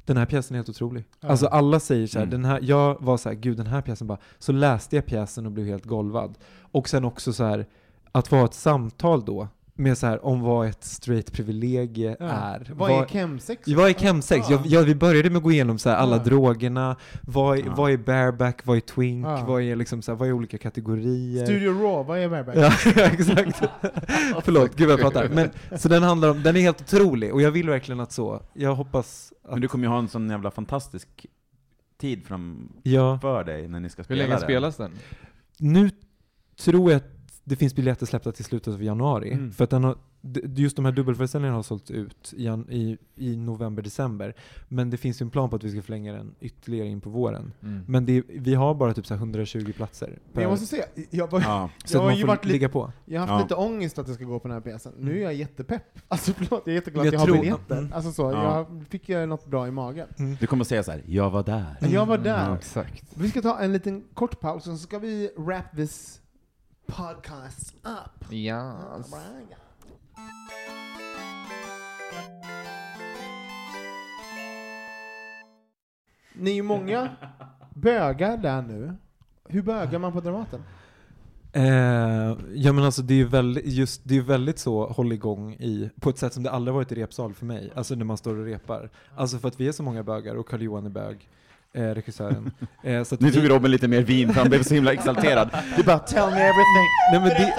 den här pjäsen är helt otrolig. Ja. Alltså alla säger så här, Mm. den här, jag var så här, gud den här pjäsen bara, så läste jag pjäsen och blev helt golvad. Och sen också så här, att få ha ett samtal då, med så här, om vad ett straight privilegie Ja. är. Vad är chemsex? Vad är chemsex? Ja. Jag, jag, vi började med att gå igenom så här, alla Ja. drogerna, vad är, Ja. vad är bareback, vad är twink, Ja. vad är liksom så här, vad är olika kategorier? Studio Raw, vad är bareback? Ja, exakt. Förlåt, gud vad jag pratar. Men, så den handlar om, den är helt otrolig, och jag vill verkligen att så, jag hoppas att, Men du kommer ju ha en sån jävla fantastisk tid framför ja. dig när ni ska Hur spela länge den. spelas den? Nu tror jag att det finns biljetter släppta till slutet av januari. Mm. För att den har, just de här dubbelföreställningarna har sålt ut i, i, i november, december. Men det finns ju en plan på att vi ska förlänga den ytterligare in på våren. Mm. Men det, vi har bara typ så här 120 platser. Men jag måste säga, jag, var, Ja. så jag har ju varit ligga på. jag har haft Ja. lite ångest att jag ska gå på den här pjäsen. Nu är jag jättepepp. Alltså förlåt, jag är jätteglad Jag att jag tror- har biljetter. mm. Alltså så, Ja. jag fick ju något bra i magen. Du kommer säga så här: jag var där. Jag var Mm, där. Ja, exakt. Vi ska ta en liten kort paus, och så ska vi wrap this podcast up. Ja. Ni är ju många bögar där nu. Hur bögar man på Dramaten? Eh, ja men alltså det är ju väldigt, just, det är väldigt så håll igång i, på ett sätt som det aldrig varit i repsal för mig. Alltså när man står och repar. Alltså för att vi är så många bögar och Carl-Johan är bög, eh, regissören. Eh, så att Nu vi- tog Robin lite mer vin för han blev så himla exalterad. Du bara 'tell me everything' Nej, men det,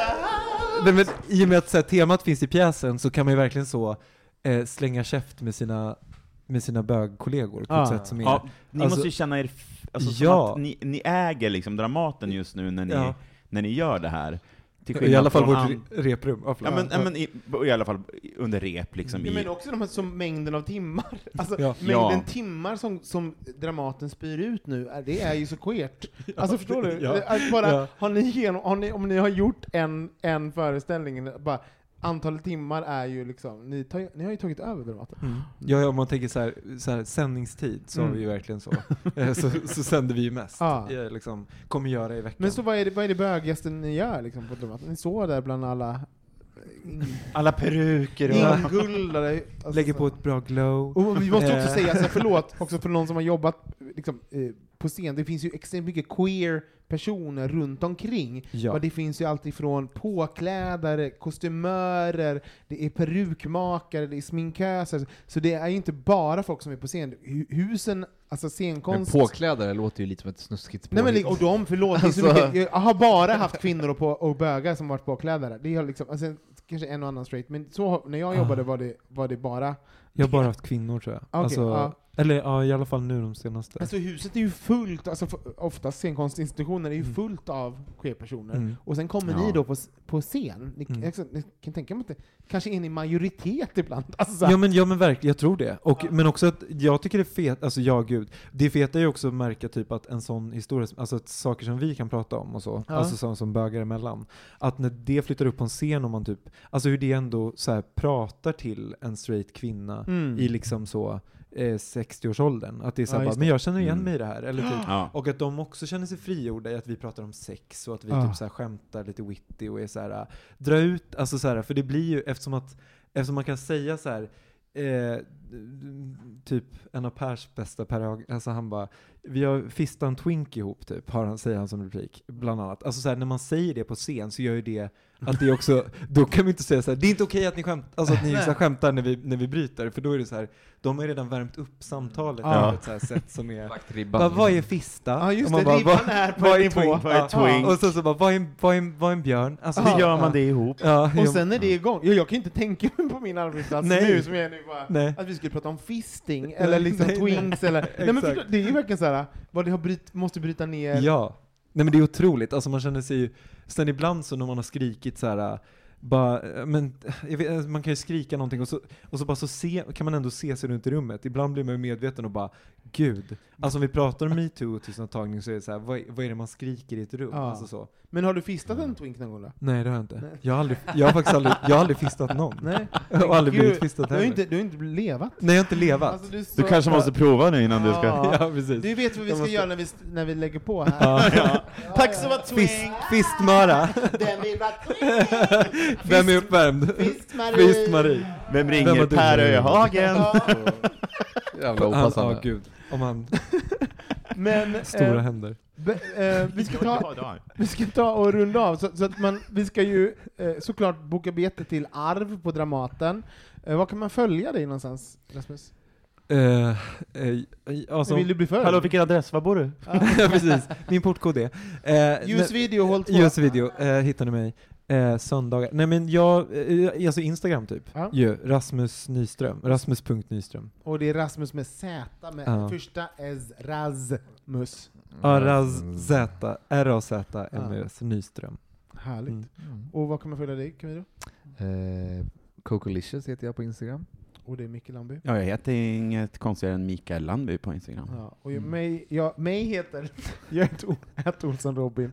nej, men I och med att så här, temat finns i pjäsen så kan man ju verkligen så eh, slänga käft med sina, med sina bögkollegor på Ah. ett sätt som är... Ja, ni Alltså- måste ju känna er, f- alltså, som Ja. att ni, ni äger liksom Dramaten just nu när ni, Ja. när ni gör det här. Till I alla fall vårt an- reprum. Ja, men, ja, men i, i alla fall under rep liksom. Ja, i, men också de här, som mängden av timmar. Alltså, Ja. mängden Ja. timmar som, som Dramaten spyr ut nu, är- det är ju så queert. Alltså förstår du? Ja. Att bara, Ja. har ni genom, har ni, om ni har gjort en, en föreställning, bara, antalet timmar är ju liksom, ni, tar, ni har ju tagit över Dramaten. Mm. Ja, om man tänker så här, så här sändningstid så har Mm. vi ju verkligen så. Eh, så, så sänder vi ju mest. Ja. Eh, liksom, kommer göra i veckan. Men så vad är det, vad är det bögigaste ni gör liksom, på Dramaten? Ni står där bland alla in, alla peruker inguldare. Alltså, Lägger på ett bra glow. Och vi måste också Eh. säga, så här, förlåt, också för någon som har jobbat liksom, eh, på scen, det finns ju extremt mycket queer personer runt omkring. Ja. Och det finns ju allt ifrån påklädare, kostymörer, det är perukmakare, det är sminköser. Så det är ju inte bara folk som är på scen. Hu- Husen, alltså Men scenkonst... påklädare låter ju lite som ett snuskigt Nej men och de, förlåt, Alltså- mycket, jag har bara haft kvinnor och, på, och bögar som varit påklädare. Det är liksom, alltså, kanske en och annan straight, men så, när jag jobbade var det, var det bara Jag har bara haft kvinnor tror jag. Okej, alltså, ja. Eller ja, i alla fall nu de senaste. Alltså huset är ju fullt, alltså oftast scenkonstinstitutioner är ju Mm. fullt av queer-personer. Mm. Och sen kommer Ja. ni då på, på scen. Ni, Mm. alltså, ni kan tänka mig att det kanske är ni majoritet ibland. Alltså, Ja men, ja men verkligen, jag tror det. Och, Men också att jag tycker det är fet, alltså ja gud, det feta är ju också att märka typ att en sån historia, alltså att saker som vi kan prata om och så, Ja. alltså som, som bögar emellan, att när det flyttar upp på en scen och man typ, alltså hur det ändå så här pratar till en straight kvinna Mm. i liksom så eh, 60-årsåldern, att det är så Ja, bara, men jag känner igen Mm. mig i det här, eller typ Ja. och att de också känner sig frigjorda i att vi pratar om sex och att vi Ah. typ så här skämtar lite witty och är så här, dra ut, alltså så här, för det blir ju eftersom att, eftersom man kan säga så här, eh, typ en av Pers bästa, Per alltså han bara, vi har fistat en twink ihop typ, har han, säger han som replik, bland annat. Alltså så här, när man säger det på scen så gör ju det att det också, då kan vi inte säga så här, det är inte okej att ni skämt, alltså att ni så här, skämtar när vi, när vi bryter, för då är det så här, de har ju redan värmt upp samtalet Ja. på ett så här sätt som är ribban. vad, är fista? Ja just det, bara, ribban vad- är på vad en är twink? Vad är Ja. twink? Och sen så bara, vad är, vad är, vad är en björn? Alltså, Ja. Hur gör man ja. det ihop? Ja, Och sen är det igång. Ja, jag kan inte tänka mig på min arbetsplats Nej. nu som jag är nu bara, nej. att vi skulle prata om fisting, eller liksom Nej, nej. twinks, eller... Nej, men förstå, det är ju verkligen såhär, vad det har bryt, måste bryta ner... Ja. Nej men det är otroligt, alltså man känner sig ju, sen ibland så när man har skrikit så här. Bara, men, jag vet, man kan ju skrika någonting och så, och så, bara så se, kan man ändå se sig runt i rummet. Ibland blir man ju medveten och bara, gud. Alltså om vi pratar om metoo och tystnadtagning så är det så här, vad, vad är det man skriker i ett rum? Ja. Alltså så. Men har du fistat en twink någon gång då? Nej det har jag inte. Nej. Jag har, aldrig, jag har faktiskt aldrig, jag har aldrig fistat någon. Nej. Jag har aldrig Gud, blivit fistad Du har heller. inte, du har inte levat. Nej jag har inte levat. Alltså, du, Du kanske måste prova nu innan du ska... Ja. Ja, precis. Du vet vad vi Jag ska måste- göra när vi, när vi lägger på här? Ja. Tack så mycket Fist, fistmöra. Den vill vara Vem är uppvärmd? Fist-Marie! Fist-Marie. Vem Vem ringer du? Per Öhagen? Jävla opassande. ja, gud. Om han, Men, stora eh, händer. be, eh, vi, ska ta, vi ska ta och runda av, så, så att man, vi ska ju eh, såklart boka biljetter till Arv på Dramaten. Eh, var kan man följa dig någonstans, Rasmus? Eh, eh, alltså, Vill du bli följd? Hallå, vilken adress? Var bor du? ja, precis. Min portkod är... Eh, Ljus video, håll två. Ljus video, eh, hittar ni mig. Eh, söndagar. Nej men jag, eh, alltså Instagram typ. Ja. Ju, Rasmus Nyström. Rasmus.nyström. Och det är Rasmus med Z, med Ja. första S, Rasmus. Ja, Raz Z, R-A-Z-M-U-S, Nyström. Härligt. Mm. Och vad kan man följa dig, Camilo? Eh, Cocolicious heter jag på Instagram. Och det är Micke Landby. Ja, jag heter inget konstigare än Mikael Landby på Instagram. Ja, och jag, Mm. mig, jag, mig heter, jag heter O- heter Olsson Robin.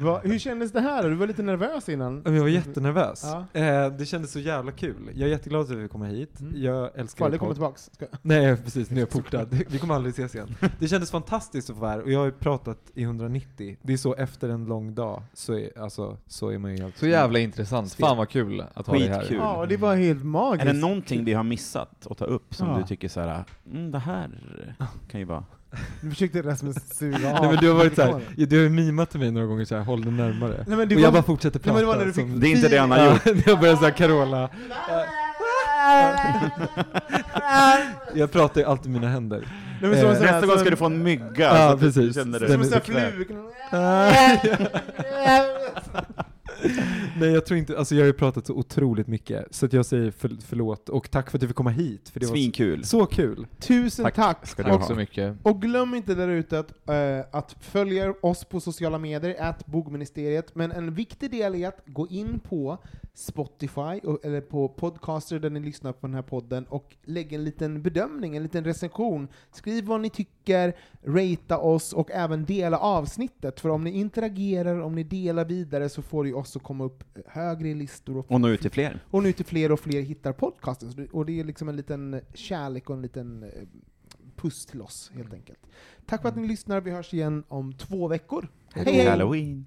Va, hur kändes det här? Du var lite nervös innan. Jag var jättenervös. Ja. Eh, det kändes så jävla kul. Jag är jätteglad att vi fick komma hit. Mm. Jag älskar Farlig er kommer tillbaks. Ska. Nej precis, nu är jag portad. Vi kommer aldrig ses igen. Det kändes fantastiskt att vara här och jag har ju pratat i 190. Det är så efter en lång dag så är, alltså, så är man ju helt... Så jävla intressant. Fan vad kul att ha dig här. Skitkul. Ja, och det var helt magiskt. Är det någonting vi har missat att ta upp som Ja. du tycker så här, mm, det här kan ju vara... Nu försökte Rasmus suga av Nej men du har varit såhär, mikrofonen. du har mimat till mig några gånger såhär, håll den närmare. Nej, men det och jag var- bara fortsätter Nej, prata. men det var när du fick som- Det är inte det han har gjort. jag börjar såhär Carola. Jag pratar ju alltid med mina händer. Nej, men så, Eh, så här, Nästa gång så- ska du få en mygga. Ja, så du precis. dig Som en sån här flug. Nej jag tror inte, alltså jag har ju pratat så otroligt mycket, så att jag säger för, förlåt, och tack för att du fick komma hit, för det var Svinkul. så, så kul. Tusen tack. Tack ska du Tack ha. så mycket. Och glöm inte där ute att, eh, att följa oss på sociala medier, att bogministeriet, men en viktig del är att gå in på Spotify, och, eller på podcaster där ni lyssnar på den här podden, och lägga en liten bedömning, en liten recension. Skriv vad ni tycker, ratea oss och även dela avsnittet, för om ni interagerar, om ni delar vidare så får det oss att komma upp högre i listor och, Och nå ut till fler. och nu till fler och fler hittar podcasten. Och det är liksom en liten kärlek och en liten eh, puss till oss, helt enkelt. Tack för att ni lyssnar, vi hörs igen om två veckor. Hej God hej! Halloween.